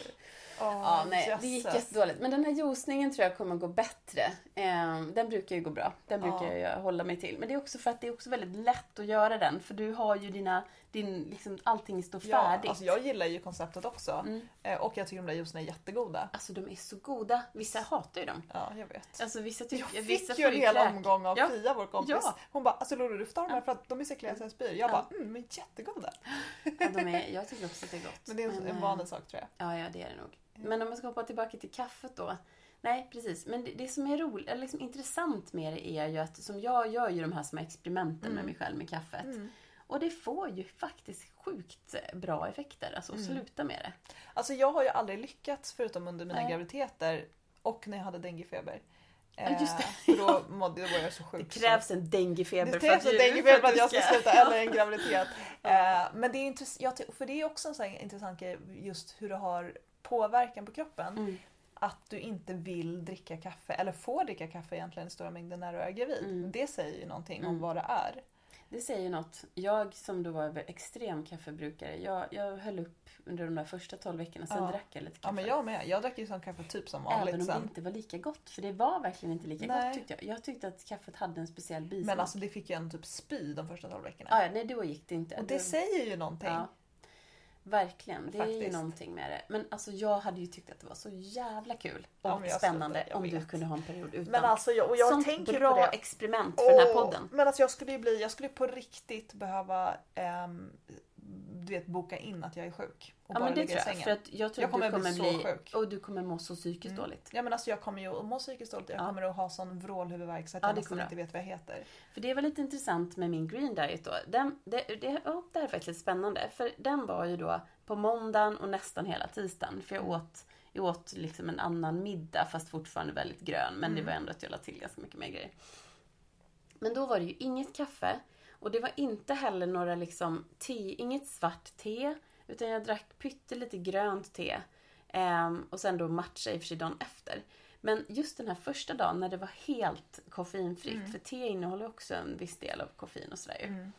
Åh, Ja, nej, det gick jättedåligt. Men den här juicningen tror jag kommer gå bättre. Eh, den brukar ju gå bra. Den brukar Ja. jag hålla mig till. Men det är också för att det är också väldigt lätt att göra den. För du har ju dina, din, liksom, allting står Ja, färdigt. alltså jag gillar ju konceptet också. Mm. Eh, Och jag tycker de där juicerna är jättegoda. Alltså de är så goda. Vissa hatar ju dem. Ja, jag vet. Alltså vissa Jag tycker... fick vissa ju en hel omgång av Ja. Fia, vår kompis. Ja. Hon bara, alltså Lolo du får ta de här för att de är så äckliga så jag spyr. Jag Ja. bara, mm, men jättegoda. Ja, de är, jag tycker också att det är gott. Men det är en, en eh, vanlig sak tror jag. Ja, ja, det är det nog. Men om man ska hoppa tillbaka till kaffet då. Nej, precis. Men det, det som är roligt, eller liksom intressant med det är ju att som jag gör ju de här små experimenten med Mm. mig själv med kaffet. Mm. Och det får ju faktiskt sjukt bra effekter. Alltså att Mm. sluta med det. Alltså jag har ju aldrig lyckats förutom under mina Nej. graviditeter och när jag hade denguefeber. Ja, just det. Eh, För då, [LAUGHS] mådde, då var jag så sjuk. Det krävs en denguefeber det för krävs att, en denguefeber för att jag ska sluta [LAUGHS] eller en graviditet. Ja. Eh, Men det är ty- för det är också en sån intressant grej just hur det har påverkan på kroppen. Mm. Att du inte vill dricka kaffe, eller får dricka kaffe egentligen i stora mängder när du är gravid. Mm. Det säger ju någonting om Mm. vad det är. Det säger ju något. Jag som då var extrem kaffebrukare, jag, jag höll upp under de där första 12 veckorna, sen Ja. drack jag lite kaffe. Ja men jag med. Jag drack ju sån kaffe typ som vanligt Även om det sen. inte var lika gott, för det var verkligen inte lika Nej. gott tyckte jag. Jag tyckte att kaffet hade en speciell bismak. Men alltså det fick ju en typ spy de första 12 veckorna. Ja, nej då gick det inte. Och det säger ju någonting. Ja. Verkligen, det är ju Faktiskt. någonting med det. Men alltså jag hade ju tyckt att det var så jävla kul Ja, och jag spännande jag om du kunde ha en period utan. Men alltså jag, och jag Sånt tänker bra på det. experiment för den här podden. Men alltså jag skulle ju bli, jag skulle på riktigt behöva ehm, du vet boka in att jag är sjuk. Och Ja bara men det ligga tror i jag. sängen. För att jag tror Jag att kommer du kommer bli så sjuk. och du kommer må så psykiskt Mm. dåligt. Ja men alltså jag kommer ju att må psykiskt dåligt. Jag Ja. kommer att ha sån vrålhuvudvärk så att Ja, jag nästan kommer inte vet vad jag heter. För det var lite intressant med min green diet då. Den, det, det, ja, det här är faktiskt lite spännande. För den var ju då på måndagen och nästan hela tisdagen. För jag Mm. åt jag åt liksom en annan middag fast fortfarande väldigt grön. Men Mm. det var ändå att jag la till ganska mycket mer grejer. Men då var det ju inget kaffe. Och det var inte heller några liksom te, inget svart te. Utan jag drack pyttelite grönt te. Ehm, och sen då matcha i och för sig dagen efter. Men just den här första dagen när det var helt koffeinfritt. För te innehåller också en viss del av koffein och sådär ju. Mm.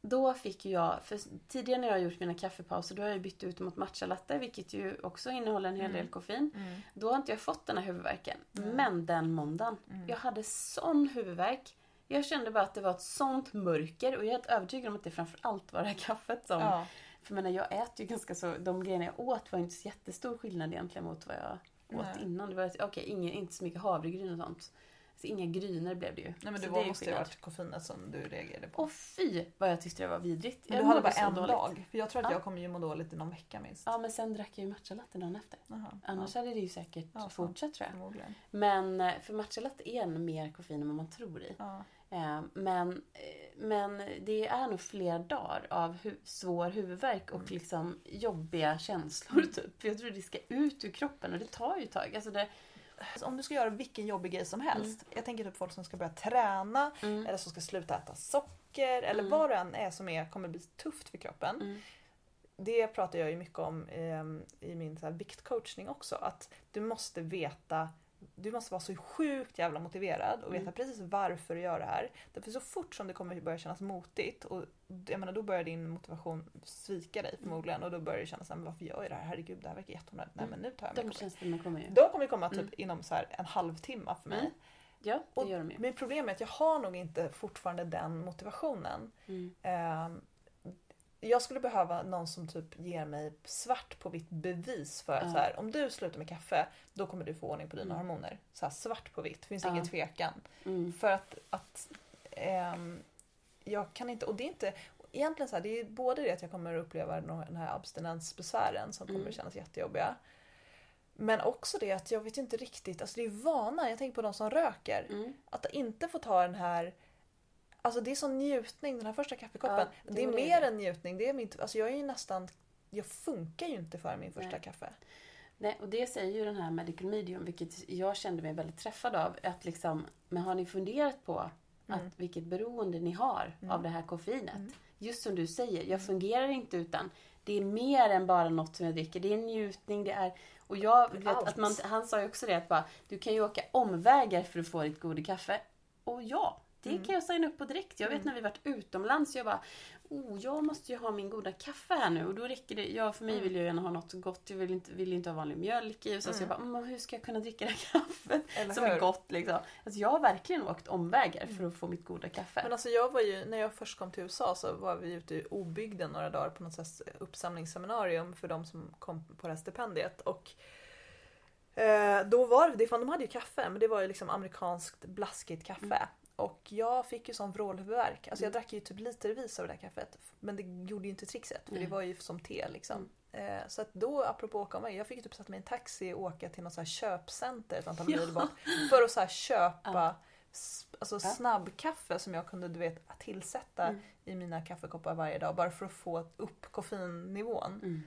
Då fick jag, för tidigare när jag har gjort mina kaffepauser då har jag bytt ut mot matcha latte vilket ju också innehåller en hel del koffein. Mm. Då har inte jag fått den här huvudvärken. Men den måndagen, Mm. jag hade sån huvudvärk. Jag kände bara att det var ett sånt mörker och jag är helt övertygad om att det framför allt var det här kaffet som... Ja. För jag menar, jag äter ju ganska så... De grejerna jag åt var inte så jättestor skillnad egentligen mot vad jag åt Nej. innan. Det var okej, ingen- inte så mycket havregryn och sånt. Så inga grynor blev det ju. Nej men det så var, är måste ju varit koffeinet som du reagerade på. Åh fy vad jag tyckte det var vidrigt. men Jag du hade bara en dåligt. dag. För jag tror att Ja. jag kommer ju må dåligt i någon vecka minst. Ja men sen drack jag ju matchalatte dagen efter. Jaha. Annars hade det ju säkert Ja, fortsatt tror ja, jag. Men eh, för matchalatte är mer koffein än vad man tror i. Ja. Eh, Men, eh, men det är nog flera dagar av hu- svår huvudvärk och liksom jobbiga känslor [LAUGHS] typ. Jag tror det ska ut ur kroppen och det tar ju ett tag. Alltså det, Alltså, om du ska göra vilken jobbig grej som helst. Jag tänker typ folk som ska börja träna Mm. eller som ska sluta äta socker eller Mm. vad det än är som är, kommer bli tufft för kroppen. Mm. Det pratar jag ju mycket om ehm, i min så här, viktcoachning också. Att du måste veta du måste vara så sjukt jävla motiverad och veta Mm. precis varför du gör det här. Därför så fort som det kommer börja kännas motigt och jag menar, då börjar din motivation svika dig förmodligen och då börjar det kännas såhär, varför gör jag det här? Herregud, det här verkar jätteonödigt. Nej men nu tar jag mig de känslorna kommer ju. De kommer komma typ Mm. inom så en halvtimme för mig. Mm. Ja, det Och gör de ju. Min problem är att jag har nog inte fortfarande den motivationen. Mm. Jag skulle behöva någon som typ ger mig svart på vitt bevis för att Ja. så här, om du slutar med kaffe då kommer du få ordning på dina Mm. hormoner. Så här, svart på vitt, finns Ja. ingen tvekan. Mm. För att, att ehm, jag kan inte, och det är inte Egentligen så här, det är både det att jag kommer att uppleva den här abstinensbesvären som kommer Mm. kännas jättejobbiga. Men också det att jag vet inte riktigt, alltså det är vana, jag tänker på de som röker. Mm. Att inte få ta den här Alltså det är sån njutning, den här första kaffekoppen. Ja, det det är mer det. än njutning. Det är mitt, alltså jag är ju nästan jag funkar ju inte för min första Nej. kaffe. Nej, och det säger ju den här Medical Medium, vilket jag kände mig väldigt träffad av. Att liksom, men har ni funderat på Mm. att vilket beroende ni har Mm. av det här koffeinet? Mm. Just som du säger, jag fungerar inte utan det är mer än bara något som jag dricker. Det är njutning, det är... Och jag vet Allt. att man, han sa ju också det att bara, du kan ju åka omvägar för att få ditt goda kaffe. Och ja, det Mm. kan jag signa upp på direkt. Jag vet Mm. när vi varit utomlands, jag bara Oh, jag måste ju ha min goda kaffe här nu och då räcker det. Ja, för mig Mm. vill jag gärna ha något gott. Jag vill inte, vill inte ha vanlig mjölk i. Och så, så jag Mm. bara, "Mm, hur ska jag kunna dricka det här kaffet? Eller Som hur? är gott liksom. Alltså, jag har verkligen åkt omvägar för att få mitt goda kaffe. Men alltså jag var ju, när jag först kom till USA så var vi ute i obygden några dagar på något slags uppsamlingsseminarium för de som kom på det här stipendiet. Och eh, då var det, fan, de hade ju kaffe men det var ju liksom amerikanskt blaskigt kaffe. Mm. Och jag fick ju sån vrålhuvudvärk. Alltså jag Mm. drack ju typ litervis av det här kaffet. Men det gjorde ju inte trixet för det Nej. var ju som te liksom. Mm. Eh, så att då, apropå åka omväg, jag fick ju typ sätta mig i en taxi och åka till något så här köpcenter ett antal mil bort. För att så köpa alltså snabbkaffe som jag kunde du vet, tillsätta Mm. i mina kaffekoppar varje dag bara för att få upp koffeinnivån. Mm.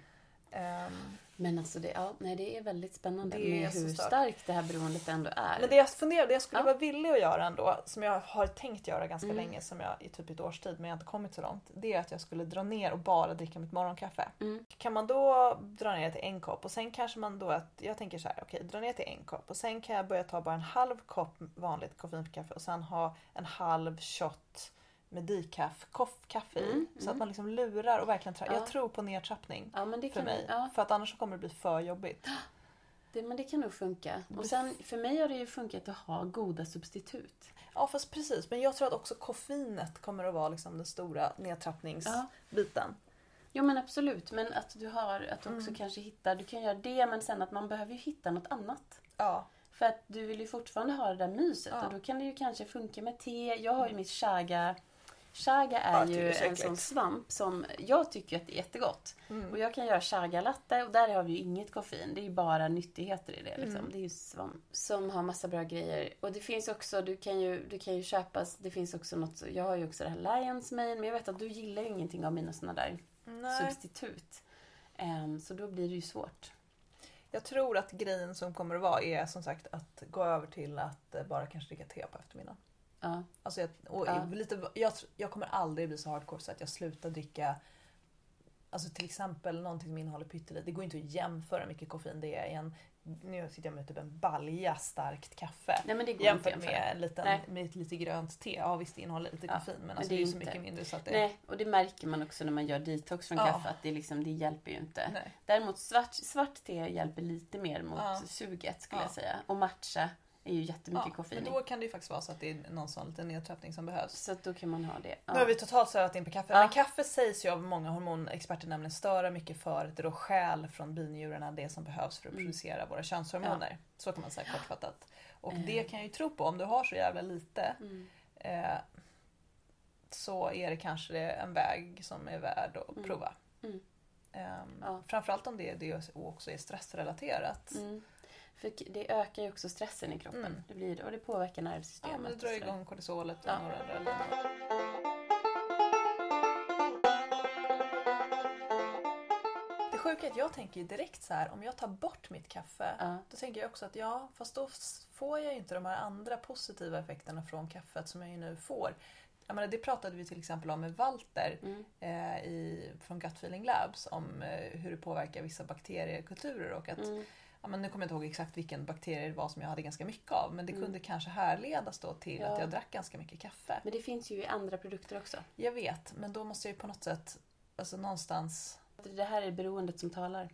Ehm, Men alltså det, ja, nej, det är väldigt spännande är med hur starkt. starkt det här beroendet ändå är. men det jag funderar, det jag skulle Ja. vara villig att göra ändå, som jag har tänkt göra ganska Mm. länge, som jag i typ ett års tid men jag har inte kommit så långt. Det är att jag skulle dra ner och bara dricka mitt morgonkaffe. Mm. Kan man då dra ner till en kopp och sen kanske man då att, jag tänker så här, okej dra ner till en kopp och sen kan jag börja ta bara en halv kopp vanligt koffeinfritt kaffe och sen ha en halv shot med decaf, koff, kaffe i. Mm, Så att mm. man liksom lurar och verkligen tra- Ja. Jag tror på nedtrappning Ja, för mig. ja, För att annars kommer det bli för jobbigt. [GASPS] det, men det kan nog funka. Och sen, för mig har det ju funkat att ha goda substitut. Ja fast precis, men jag tror att också koffeinet kommer att vara liksom den stora nedtrappningsbiten. Jo men absolut, men att du har, att du också Mm. kanske hittar, du kan göra det men sen att man behöver ju hitta något annat. Ja. För att du vill ju fortfarande ha det där myset och då kan det ju kanske funka med te. Jag har ju mitt chaga. Chaga är Ja, ju en sån svamp som jag tycker att det är jättegott. Mm. Och jag kan göra chaga latte och där har vi ju inget koffein. Det är ju bara nyttigheter i det. Liksom. Mm. Det är ju svamp som har massa bra grejer. Och det finns också, du kan ju, du kan ju köpa, det finns också något, jag har ju också det här Lions Mane men jag vet att du gillar ju ingenting av mina såna där Nej. substitut. Ehm, så då blir det ju svårt. Jag tror att grejen som kommer att vara är som sagt att gå över till att eh, bara kanske dricka te på eftermiddagen. Ja. Alltså jag, och Ja. lite, jag, jag kommer aldrig bli så hardcore så att jag slutar dricka Alltså till exempel någonting som innehåller pyttelite. Det går inte att jämföra hur mycket koffein det är i en... Nu sitter jag med typ en balja starkt kaffe. Nej men det går Jämfört inte med, en liten, Nej. med ett lite grönt te. Ja visst det innehåller lite Ja, koffein men, men alltså det det är är så mycket mindre så att det... Nej, och det märker man också när man gör detox från Ja. kaffe att det, liksom, det hjälper ju inte. Nej. Däremot svart, svart te hjälper lite mer mot Ja. suget skulle Ja. jag säga. Och matcha är ju jättemycket Ja, koffein men då kan det ju faktiskt vara så att det är någon sån liten nedtrappning som behövs. Så att då kan man ha det. Nu har vi totalt svävat in på kaffe. Ja. Men kaffe sägs ju av många hormonexperter nämligen störa mycket för att det då stjäl från binjurarna det som behövs för att Mm. producera våra könshormoner. Så kan man säga kortfattat. Och Eh. det kan jag ju tro på. Om du har så jävla lite Mm. eh, så är det kanske en väg som är värd att Mm. prova. Mm. Ehm, Ja. Framförallt om det, det också är stressrelaterat. Mm. För det ökar ju också stressen i kroppen. Mm. Det blir, och det påverkar Ja, nervsystemet. men det drar igång kortisolet och Ja. några adrenalin. Det sjuka är att jag tänker direkt så här, om jag tar bort mitt kaffe, Ja. då tänker jag också att ja, fast då får jag ju inte de här andra positiva effekterna från kaffet som jag ju nu får. Jag menar, det pratade vi till exempel om med Walter Mm. eh, i, från Gut Feeling Labs om eh, hur det påverkar vissa bakteriekulturer och att Mm. Ja, men nu kommer jag inte ihåg exakt vilken bakterie det var som jag hade ganska mycket av men det Mm. kunde kanske härledas då till Ja. att jag drack ganska mycket kaffe. Men det finns ju i andra produkter också. Jag vet, men då måste jag ju på något sätt, alltså någonstans... Det här är beroendet som talar.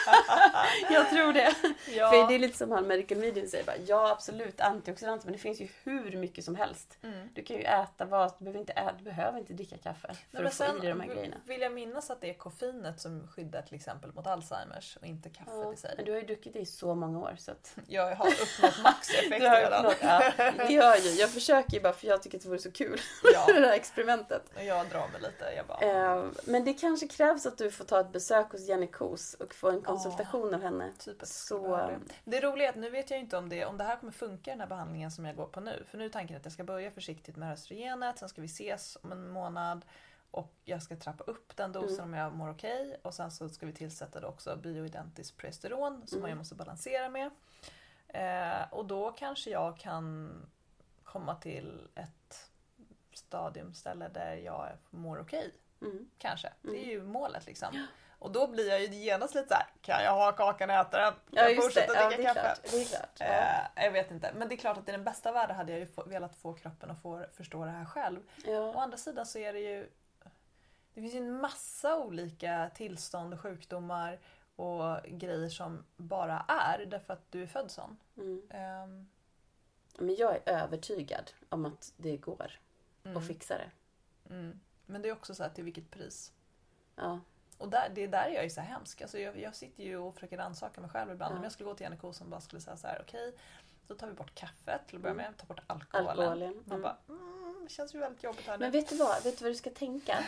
[LAUGHS] jag tror det. Ja. För det är lite som han Medical Medium säger. Bara, ja absolut antioxidanter men det finns ju hur mycket som helst. Mm. Du kan ju äta vad, du behöver inte, äta, du behöver inte dricka kaffe för Nej, att få i sen dig de här grejerna. vill jag minnas att det är koffeinet som skyddar till exempel mot Alzheimers och inte kaffet Ja, i sig. men du har ju druckit det i så många år så att... [LAUGHS] Jag har uppnått maxeffekt [LAUGHS] redan. uppnått- ja, det gör ju. Jag försöker ju bara för jag tycker att det vore så kul. Ja, det här experimentet. jag drar mig lite. Jag bara, Eh, Men det kanske krävs att du får ta ett besök hos Jenny Kos och få en konsultation av henne. typ Så- det. det roliga är att nu vet jag inte om det, om det här kommer funka den här behandlingen som jag går på nu. För nu är tanken att jag ska börja försiktigt med östrogenet, sen ska vi ses om en månad och jag ska trappa upp den dosen Mm. om jag mår okej. Och sen så ska vi tillsätta då också bioidentiskt progesteron som Mm. jag måste balansera med. Eh, och då kanske jag kan komma till ett stadium, ställe där jag mår okej. Mm. Kanske. Det är Mm. ju målet liksom. Och då blir jag ju genast lite så här, kan jag ha kakan och äta den? Kan Ja jag det. fortsätta Ja, dricka det är kaffe? klart. Det är klart. Ja. Eh, jag vet inte. Men det är klart att i den bästa världen hade jag ju velat få kroppen att få förstå det här själv. Å Ja. andra sidan så är det ju Det finns ju en massa olika tillstånd och sjukdomar och grejer som bara är därför att du är född sån. Mm. Ehm, Men jag är övertygad om att det går mm, att fixa det. mm. Men det är också så här till vilket pris. Ja. Och där, det är där jag är så hemsk. Alltså jag, jag sitter ju och försöker rannsaka mig själv ibland. Ja. Om jag skulle gå till Janne som bara skulle säga så här: okej, då tar vi bort kaffet till att börja med, tar bort alkoholen. Alkoholen. Man Mm. bara, mm, det känns ju väldigt jobbigt här Men nu. vet du vad? Vet du vad du ska tänka?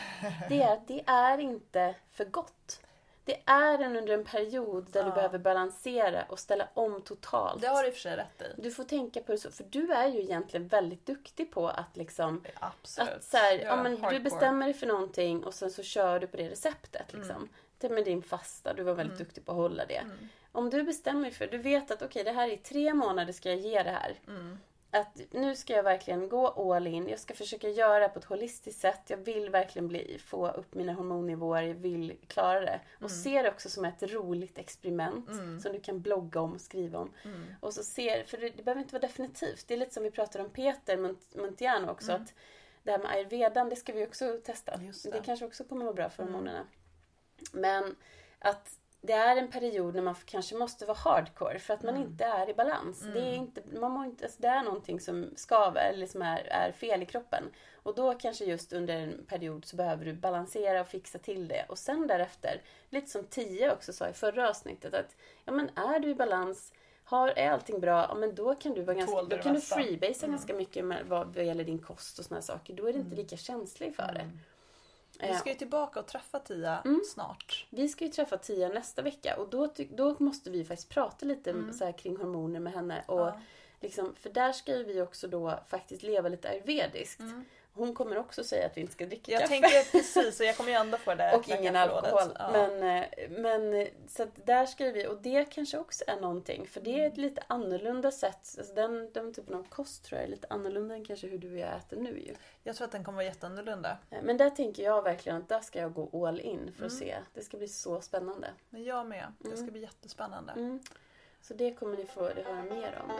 Det är att det är inte för gott. Det är en under en period där du Ja. behöver balansera och ställa om totalt. Det har du i och för sig rätt i. Du får tänka på det så, för du är ju egentligen väldigt duktig på att liksom Absolut. Att så här, ja, men du bestämmer dig för någonting och sen så kör du på det receptet. Liksom. Mm. Det med din fasta, du var väldigt Mm. duktig på att hålla det. Mm. Om du bestämmer dig för, du vet att okej det här är tre månader ska jag ge det här. Mm. Att nu ska jag verkligen gå all in. Jag ska försöka göra det på ett holistiskt sätt. Jag vill verkligen bli, få upp mina hormonnivåer. Jag vill klara det. Och Mm. se det också som ett roligt experiment. Mm. Som du kan blogga om och skriva om. Mm. Och så ser, för det, det behöver inte vara definitivt. Det är lite som vi pratade om Peter Montiano också. Mm. Att det här med ayurvedan, det ska vi också testa. Just det. det. kanske också kommer vara bra för Mm. hormonerna. Men att det är en period när man kanske måste vara hardcore för att man Mm. inte är i balans. Mm. Det, är inte, man mår inte, alltså det är någonting som skaver eller som är, är fel i kroppen. Och då kanske just under en period så behöver du balansera och fixa till det. Och sen därefter, lite som Tia också sa i förra avsnittet, att ja men är du i balans har, är allting bra, ja, men då kan du vara ganska, Tål du då det kan du mesta. freebasea Mm. ganska mycket med vad, vad gäller din kost och såna saker. Då är du inte Mm. lika känslig för det. Vi ska ju tillbaka och träffa Tia Mm. snart. vi ska ju träffa Tia nästa vecka och då, då måste vi faktiskt prata lite Mm. så här kring hormoner med henne. Och Ja. liksom, för där ska ju vi också då faktiskt leva lite ayurvediskt. Mm. Hon kommer också säga att vi inte ska dricka Jag kaffe. tänker [LAUGHS] precis, och jag kommer ju ändå få det där och ingen alkohol. Ja. Men, eh, men så att där ska vi, och det kanske också är någonting. För det är Mm. ett lite annorlunda sätt. Alltså den, den typen av kost tror jag är lite annorlunda än kanske hur du och jag äter nu ju. Jag tror att den kommer vara jätteannorlunda. Eh, Men där tänker jag verkligen att där ska jag gå all in för att Mm. se. Det ska bli så spännande. Men jag med. Det ska Mm. bli jättespännande. Mm. Så det kommer ni få höra mer om.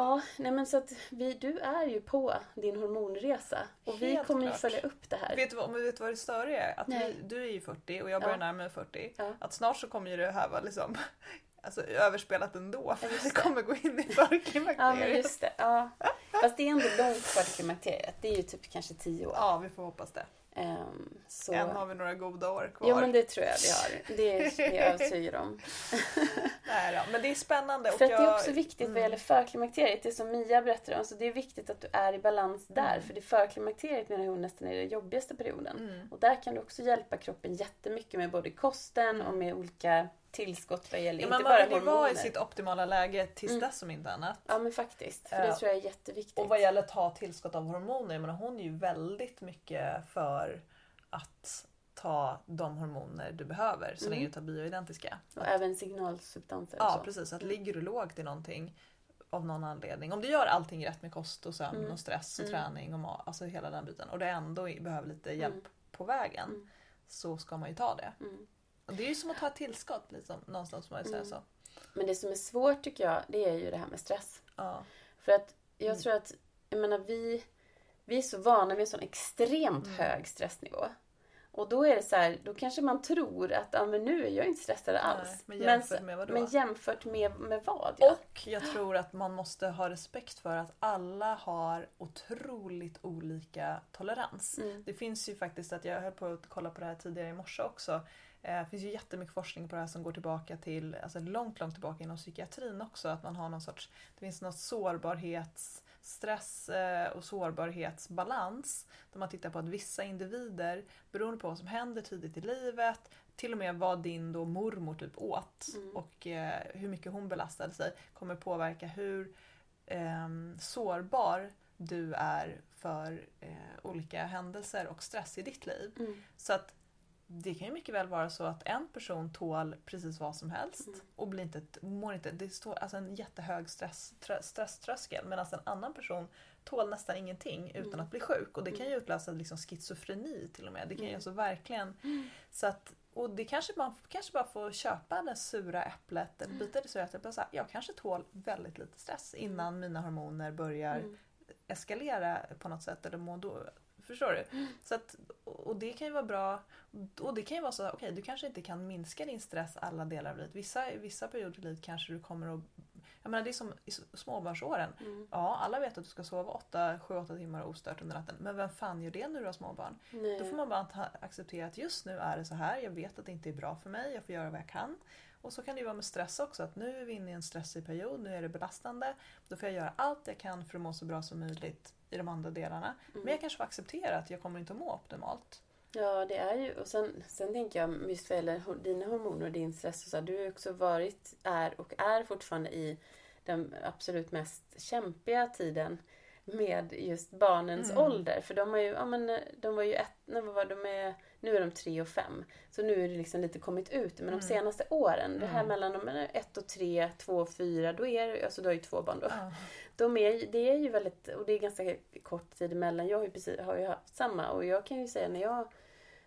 Ja, nej men så att vi, du är ju på din hormonresa. Och vi Helt kommer ju klart. följa upp det här. Vet du vad, men vet du vad det störiga är? Att vi, du är ju 40 och jag börjar Ja. närma mig 40. Ja. Att snart så kommer ju det här vara liksom [LAUGHS] alltså, överspelat ändå. För Ja, det. kommer gå in i Ja, men förklimakteriet. just det. Ja. Fast det är ändå långt kvar till klimakteriet. Det är ju typ kanske tio år. Ja, vi får hoppas det. Ehm, så... Än har vi några goda år kvar. Jo, men det tror jag vi har. Det är [LAUGHS] jag övertygad om. [LAUGHS] Nej, då. Men det är spännande. För att det är jag- också viktigt vad Mm. gäller förklimakteriet. Det som Mia berättade om. Så det är viktigt att du är i balans där. Mm. För det förklimakteriet menar hon nästan är den jobbigaste perioden. Mm. Och där kan du också hjälpa kroppen jättemycket med både kosten och med olika tillskott vad gäller Ja, inte bara man vill ju hormoner. vara i sitt optimala läge tills Mm. dess om inte annat. Ja men faktiskt. För det tror jag är jätteviktigt. Och vad gäller ta tillskott av hormoner, jag menar, hon är ju väldigt mycket för att ta de hormoner du behöver så Mm. länge du tar bioidentiska. Och även signalsubstanser Ja så. precis, att Mm. ligger du lågt i någonting av någon anledning. Om du gör allting rätt med kost och sömn Mm. och stress och Mm. träning och mat, alltså hela den biten och du ändå behöver lite hjälp Mm. på vägen Mm. så ska man ju ta det. Och det är ju som att ta ett tillskott liksom, någonstans säga Mm. så. Men det som är svårt tycker jag, det är ju det här med stress. Ja. För att jag Mm. tror att, jag menar vi, vi är så vana vid en sån extremt Mm. hög stressnivå. Och då är det så här, då kanske man tror att ah, men nu är jag inte stressad alls. Nej, men jämfört med vadå? Men jämfört med, med vad? Ja. Och jag tror att man måste ha respekt för att alla har otroligt olika tolerans. Mm. Det finns ju faktiskt, att jag höll på att kolla på det här tidigare i morse också. Eh, Det finns ju jättemycket forskning på det här som går tillbaka till, alltså långt, långt tillbaka inom psykiatrin också. Att man har någon sorts, det finns någon sårbarhets, stress eh, och sårbarhetsbalans. Där man tittar på att vissa individer, beroende på vad som händer tidigt i livet, till och med vad din då mormor typ åt Mm. och eh, hur mycket hon belastade sig kommer påverka hur ehm, sårbar du är för eh, olika händelser och stress i ditt liv. Mm. Så att det kan ju mycket väl vara så att en person tål precis vad som helst Mm. och blir inte, mår inte, det står alltså en jättehög stress, trö, stresströskel medan en annan person tål nästan ingenting utan Mm. att bli sjuk och det kan ju Mm. utlösa liksom schizofreni till och med. Det kan ju Mm. alltså verkligen så att, och det kanske man kanske bara får köpa det sura äpplet eller bita det sura äpplet och säga jag kanske tål väldigt lite stress innan mina hormoner börjar Mm. eskalera på något sätt eller må då. Förstår du? Så att, och det kan ju vara bra. Och det kan ju vara så okej du kanske inte kan minska din stress alla delar av livet. Vissa, vissa perioder i livet kanske du kommer att... Jag menar det är som i småbarnsåren. Mm. Ja, alla vet att du ska sova 7-8 timmar ostört under natten. Men vem fan gör det när du har småbarn? Nej. Då får man bara acceptera att just nu är det så här. Jag vet att det inte är bra för mig. Jag får göra vad jag kan. Och så kan det ju vara med stress också. Att nu är vi inne i en stressig period. Nu är det belastande. Då får jag göra allt jag kan för att må så bra som möjligt i de andra delarna. Mm. Men jag kanske får acceptera att jag kommer inte att må optimalt. Ja, det är ju. Och sen, sen tänker jag just vad gäller dina hormoner och din stress. Och så du har ju också varit, är och är fortfarande i den absolut mest kämpiga tiden med just barnens Mm. ålder. För de har ju, ja men de var ju ett, när var de är, nu är de tre och fem. Så nu är det liksom lite kommit ut. Men de Mm. senaste åren, det här Mm. mellan de är ett och tre, två och fyra, då är det, alltså du har ju två barn då. Ja. De är, det är ju väldigt, och det är ganska kort tid emellan. Jag har ju, precis, har ju haft samma och jag kan ju säga när jag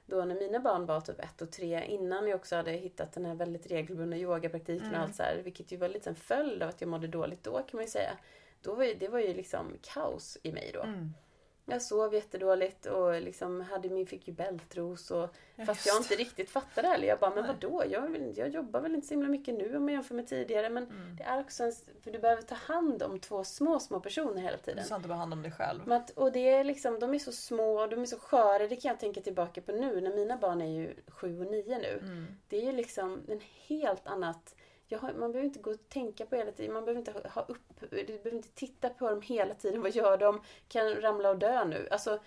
då när mina barn var typ ett och tre innan jag också hade hittat den här väldigt regelbundna yogapraktiken Mm. och allt så här, vilket ju var lite en följd av att jag mådde dåligt då kan man ju säga. Då var ju, det var ju liksom kaos i mig då. Mm. Jag sov jättedåligt och liksom hade min, fick ju bältros och Ja, fast jag inte riktigt fattade heller. Jag bara, men vadå? Jag, vill- jag jobbar väl inte så himla mycket nu om jag jämför med tidigare. Men Mm. det är också en, för du behöver ta hand om två små, små personer hela Du tiden. ska inte bara hand om dig själv. Men att, och det är liksom, de är så små och de är så sköra. Det kan jag tänka tillbaka på nu när mina barn är ju sju och nio nu. Mm. Det är ju liksom en helt annat... har, man behöver inte gå och tänka på hela tiden. Man behöver inte ha- upp, du behöver inte titta på dem hela tiden. Vad gör de? Kan de ramla och dö nu? Alltså,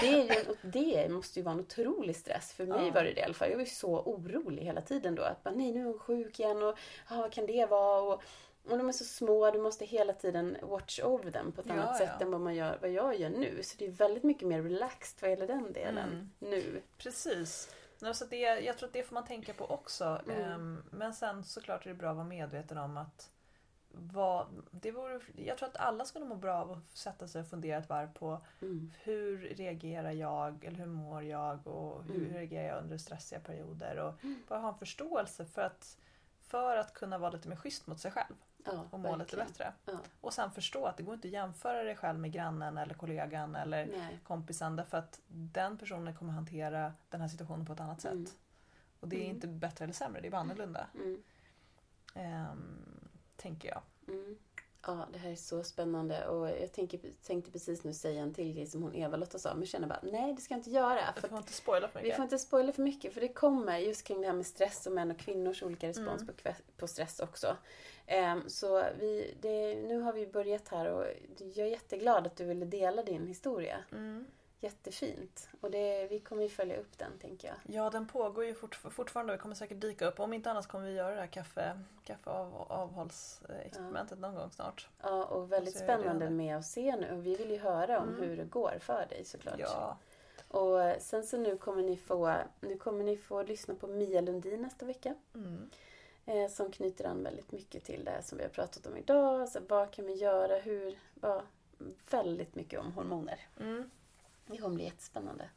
det, är ju, det måste ju vara en otrolig stress. För mig Ja. var det det i alla fall. Jag var ju så orolig hela tiden då. Att bara, nej nu är hon sjuk igen och ah, vad kan det vara? Och, och de är så små, du måste hela tiden watch over dem på ett Ja, annat ja. sätt än vad, man gör, vad jag gör nu. Så det är väldigt mycket mer relaxed vad gäller den delen Mm. nu. Precis. Så det, jag tror att det får man tänka på också. Mm. Ehm, Men sen såklart är det bra att vara medveten om att vad, det vore, jag tror att alla skulle må bra av att sätta sig och fundera ett varv på Mm. hur reagerar jag eller hur mår jag och hur Mm. reagerar jag under stressiga perioder och bara ha en förståelse för att, för att kunna vara lite mer schysst mot sig själv Ja, och må lite verkligen. bättre. Ja. Och sen förstå att det går inte att jämföra dig själv med grannen eller kollegan eller Nej. kompisen därför att den personen kommer hantera den här situationen på ett annat sätt. Mm. Och det är Mm. inte bättre eller sämre, det är bara annorlunda. Mm. Ehm, tänker jag. Mm. Ja, det här är så spännande och jag tänker, tänkte precis nu säga en till grej som hon Eva-Lotta sa, men jag känner bara nej det ska jag inte göra. För får inte spoila för vi mycket. får inte spoila för mycket för det kommer just kring det här med stress och män och kvinnors olika respons Mm. på, på stress också. Ehm, så vi, det, nu har vi börjat här och jag är jätteglad att du ville dela din historia. Mm. Jättefint. Och det, vi kommer ju följa upp den tänker jag. Ja, den pågår ju fort, fortfarande och kommer säkert dyka upp. Om inte annat kommer vi göra det här kaffe, kaffeavhållsexperimentet någon gång snart. Ja, och väldigt Och spännande med att se nu. Och vi vill ju höra om Mm. hur det går för dig såklart. Ja, Och sen så nu kommer ni få, nu kommer ni få lyssna på Mia Lundin nästa vecka. mm. Eh, som knyter an väldigt mycket till det här som vi har pratat om idag. Alltså, vad kan vi göra? Hur? Ja, väldigt mycket om hormoner. Mm. Det kommer bli jättespännande.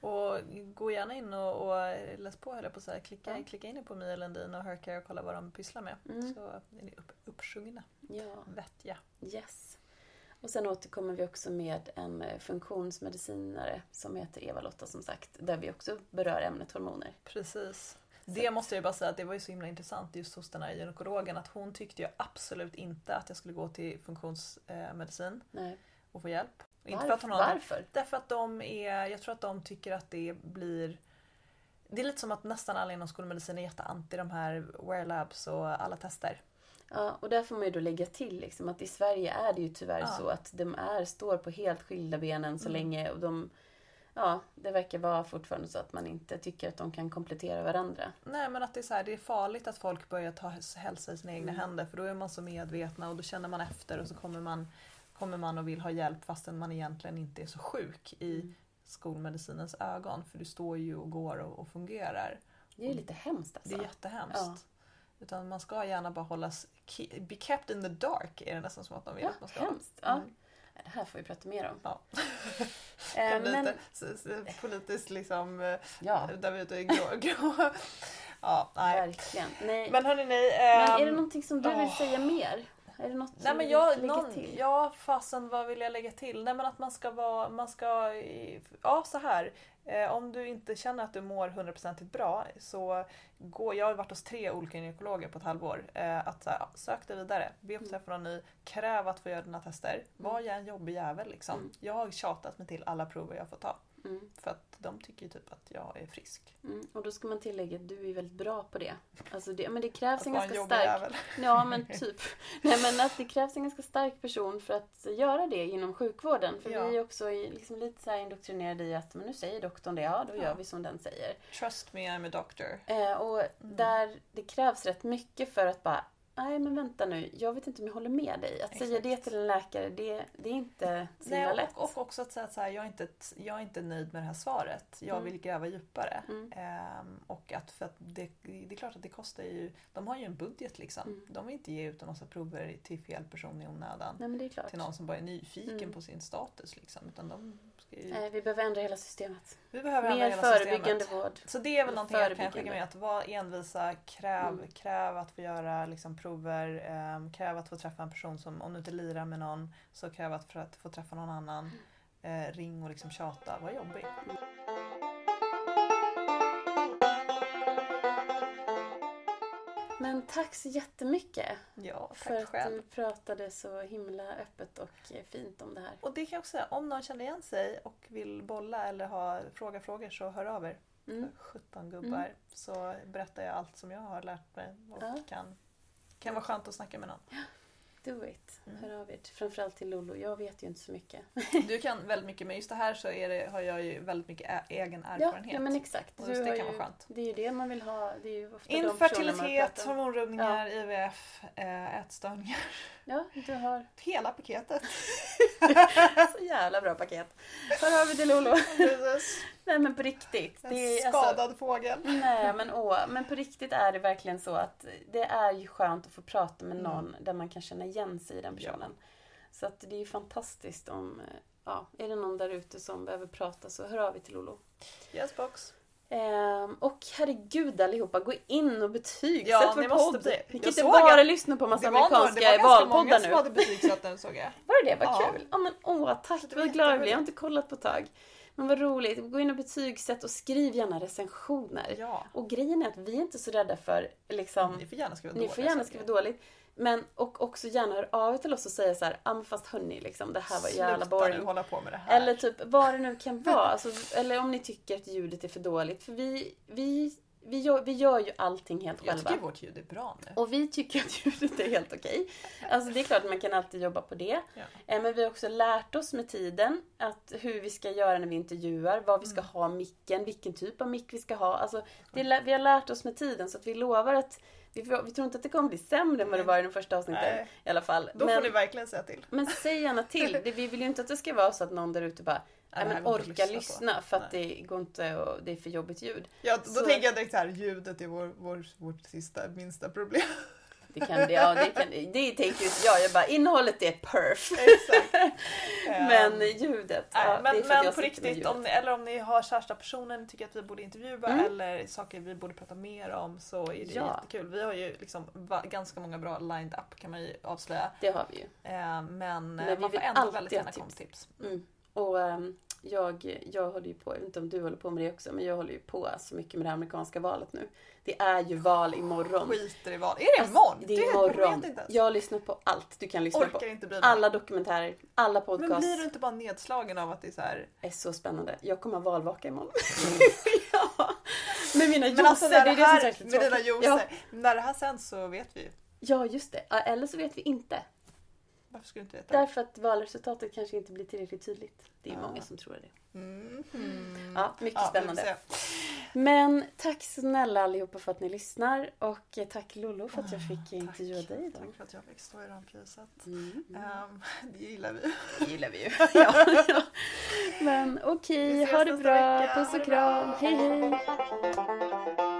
Och gå gärna in och, och läs på höll på att säga. Klicka, Ja. klicka in på Mia Lundin och Hercare och kolla vad de pysslar med. Mm. Så är ni upp, uppsjungna. Ja, Vettiga. yes. Och sen återkommer vi också med en eh, funktionsmedicinare som heter Eva-Lotta som sagt. Där vi också berör ämnet hormoner. Precis. Det måste jag bara säga att det var ju så himla intressant just hos den här gynekologen att hon tyckte ju absolut inte att jag skulle gå till funktionsmedicin Nej. och få hjälp. Och Inte för har Varför? Därför att de är, jag tror att de tycker att det blir det är lite som att nästan alla inom skolmedicin är jätteanti de här wear labs och alla tester. Ja, och där får man ju då lägga till liksom att i Sverige är det ju tyvärr Ja. så att de är, står på helt skilda benen så Mm. länge och de Ja, det verkar vara fortfarande så att man inte tycker att de kan komplettera varandra. Nej men att det är, så här, det är farligt att folk börjar ta hälsa i sina egna Mm. händer för då är man så medvetna och då känner man efter och så kommer man, kommer man och vill ha hjälp fastän man egentligen inte är så sjuk i Mm. skolmedicinens ögon för du står ju och går och, och fungerar. Det är ju lite hemskt alltså. Det är jättehemskt. Ja. Utan man ska gärna bara hållas, be kept in the dark är det nästan som att de vill Ja, att man ska. hemskt. Ja. Mm. Det här får vi prata mer om. Ja. [LAUGHS] Eh, men, lite politiskt liksom, eh, ja, där vi är ute i grå. [LAUGHS] grå. ja, nej. verkligen. Nej. Men, Men hörni ni. är ehm, det någonting som du vill åh. säga mer? Är det något Nej men du jag, vill lägga någon, till? ja fasen vad vill jag lägga till? Nej men att man ska vara, man ska, ja så här. Eh, om du inte känner att du mår hundraprocentigt bra så gå, jag har varit hos tre olika gynekologer på ett halvår. Eh, att så här, sök dig vidare, be få Mm. träffa någon ny, kräv att få göra dina tester. Var jag en jobbig jävel liksom. Mm. Jag har tjatat mig till alla prover jag får ta. Mm, För att de tycker ju typ att jag är frisk. mm. Och då ska man tillägga att du är väldigt bra på det. Alltså det men det [LAUGHS] krävs Att en ganska stark. Ja, men typ. [LAUGHS] Nej, men att det krävs en ganska stark person för att göra det inom sjukvården. För Ja. vi är också liksom lite så indoktrinerade i att men nu säger doktorn det, ja då Ja. gör vi som den säger. Trust me I'm a doctor. Eh, och Mm. där det krävs rätt mycket för att bara Nej men vänta nu, jag vet inte om jag håller med dig. Att säga Exakt. det till en läkare, det, det är inte så Nej, lätt. och, och också att säga att så här, jag, är inte, jag är inte nöjd med det här svaret. Jag Mm. vill gräva djupare. Mm. Ehm, och att, för att det, det är klart att det kostar ju... De har ju en budget liksom. Mm. De vill inte ge ut en massa prover till fel person i onödan. Nej men det är klart. Till någon som bara är nyfiken Mm. på sin status. Liksom. Utan de Nej, vi behöver ändra hela systemet. vi behöver ändra Mer hela förebyggande systemet. vård. Så det är väl någonting jag kan skicka med. Att vara envisa, kräv, Mm. kräv att få göra liksom, prover, ehm, kräv att få träffa en person som, om du inte lirar med någon, så kräv att för att få träffa någon annan. Mm. Eh, ring och liksom tjata, var jobbig. Men tack så jättemycket Ja, tack för att själv. du pratade så himla öppet och eh, fint om det här. Och det kan jag också säga, om någon känner igen sig och vill bolla eller ha fråga frågor så hör av er. Mm. 17 gubbar. Så berättar jag allt som jag har lärt mig och Ja. kan kan vara skönt att snacka med någon. Do it. Mm. Hör av er. Framförallt till Lolo. Jag vet ju inte så mycket. [LAUGHS] Du kan väldigt mycket men just det här så det, har jag ju väldigt mycket egen Ja, erfarenhet. ja men exakt. Och det kan ju, vara skönt. Det är ju det man vill ha. Det är ju ofta Infertilitet, hormonrubbningar, IVF, äh, ätstörningar. Ja, du har Hela paketet. [LAUGHS] så jävla bra paket. Hör av er till Lolo. [LAUGHS] Nej men på riktigt. En Det alltså, skadad fågel. nej men åh, men på riktigt är det verkligen så att det är ju skönt att få prata med Mm. någon där man kan känna igen sig i den personen. Så att det är ju fantastiskt om, eh, ja, är det någon där ute som behöver prata så hör av er till Lolo. Yes box. Ehm, och herregud allihopa, gå in och betygsätt Ja, vår podd. bli- Ni Jag kan inte bara att lyssna på massa det var, nog- amerikanska det var ganska många valpoddar som nu. hade betygsatt den såg jag. Var det det? Vad Ja. kul! Ja men åh, tack! Det var Vad glad jag blir. Jag har inte kollat på ett tag. Men vad roligt. Gå in och betygsätt och skriv gärna recensioner. Ja. Och grejen är att vi är inte så rädda för liksom... Ni får gärna skriva Ni får gärna skriva dåligt. Men, och också gärna hör av er till oss och säga så här, ah, fast hörni, liksom, det här var jävla Sluta boring. nu hålla på med det här. Eller typ vad det nu kan vara. Alltså, eller om ni tycker att ljudet är för dåligt. För vi, vi, vi, gör, vi gör ju allting helt jag själva. tycker vårt ljud är bra nu. Och vi tycker att [LAUGHS] ljudet är helt okej. Alltså det är klart att man kan alltid jobba på det. Ja. Eh, Men vi har också lärt oss med tiden att hur vi ska göra när vi intervjuar, vad vi ska Mm. ha micken, vilken typ av mick vi ska ha. Alltså, det lä- vi har lärt oss med tiden så att vi lovar att vi, vi tror inte att det kommer bli sämre än vad det var i de första avsnitten. Nej. I alla fall. Då men, får ni verkligen säga till. men säg gärna till. [LAUGHS] Vi vill ju inte att det ska vara så att någon där ute bara Nej, men orka lyssna, lyssna på." för att det går inte och det är för jobbigt ljud. Ja, då Så- tänker jag direkt så här, ljudet är vår, vår, vårt sista, minsta problem. [LAUGHS] Det kan det, ja, det, kan, det tänker ju inte jag. Jag bara, innehållet är perf. Exakt. [LAUGHS] Men ljudet, Nej, ja, men men på riktigt, om ni, eller om ni har kärsta personer ni tycker att vi borde intervjua Mm. eller saker vi borde prata mer om så är det Ja. jättekul. Vi har ju liksom ganska många bra lined up kan man ju avslöja. Det har vi ju. Eh, men Men vi man får ändå väldigt gärna tips. komma tips. Mm. Och ehm, jag, jag håller ju på, jag vet inte om du håller på med det också, men jag håller ju på så mycket med det amerikanska valet nu. Det är ju val imorgon. Skiter i vad. Är det Alltså, imorgon? Det är imorgon. Jag har lyssnat på allt du kan lyssna orkar på. inte mig. Alla dokumentärer, alla men podcasts. blir du inte bara nedslagen av att det är så här... är så spännande. Jag kommer ha valvaka imorgon. [LAUGHS] ja. Med mina juicer, Men alltså när det är det det som är här, så med dina juicer, Ja. när det här sänds så vet vi ju. ja, just det. Eller så vet vi inte. Varför skulle du inte veta? Därför att valresultatet kanske inte blir tillräckligt tydligt. Det är Ja. många som tror det. Mm. Ja, mycket Ja, spännande. Men tack snälla allihopa för att ni lyssnar och tack Lolo för att jag Ah, fick tack. intervjua dig idag. Tack för att jag fick stå i rampljuset. Mm. Ehm, [LAUGHS] det gillar vi. Det gillar vi ju. ja, [LAUGHS] ja. Men okej, ses ha det bra. vecka. Puss och kram. Hej hej.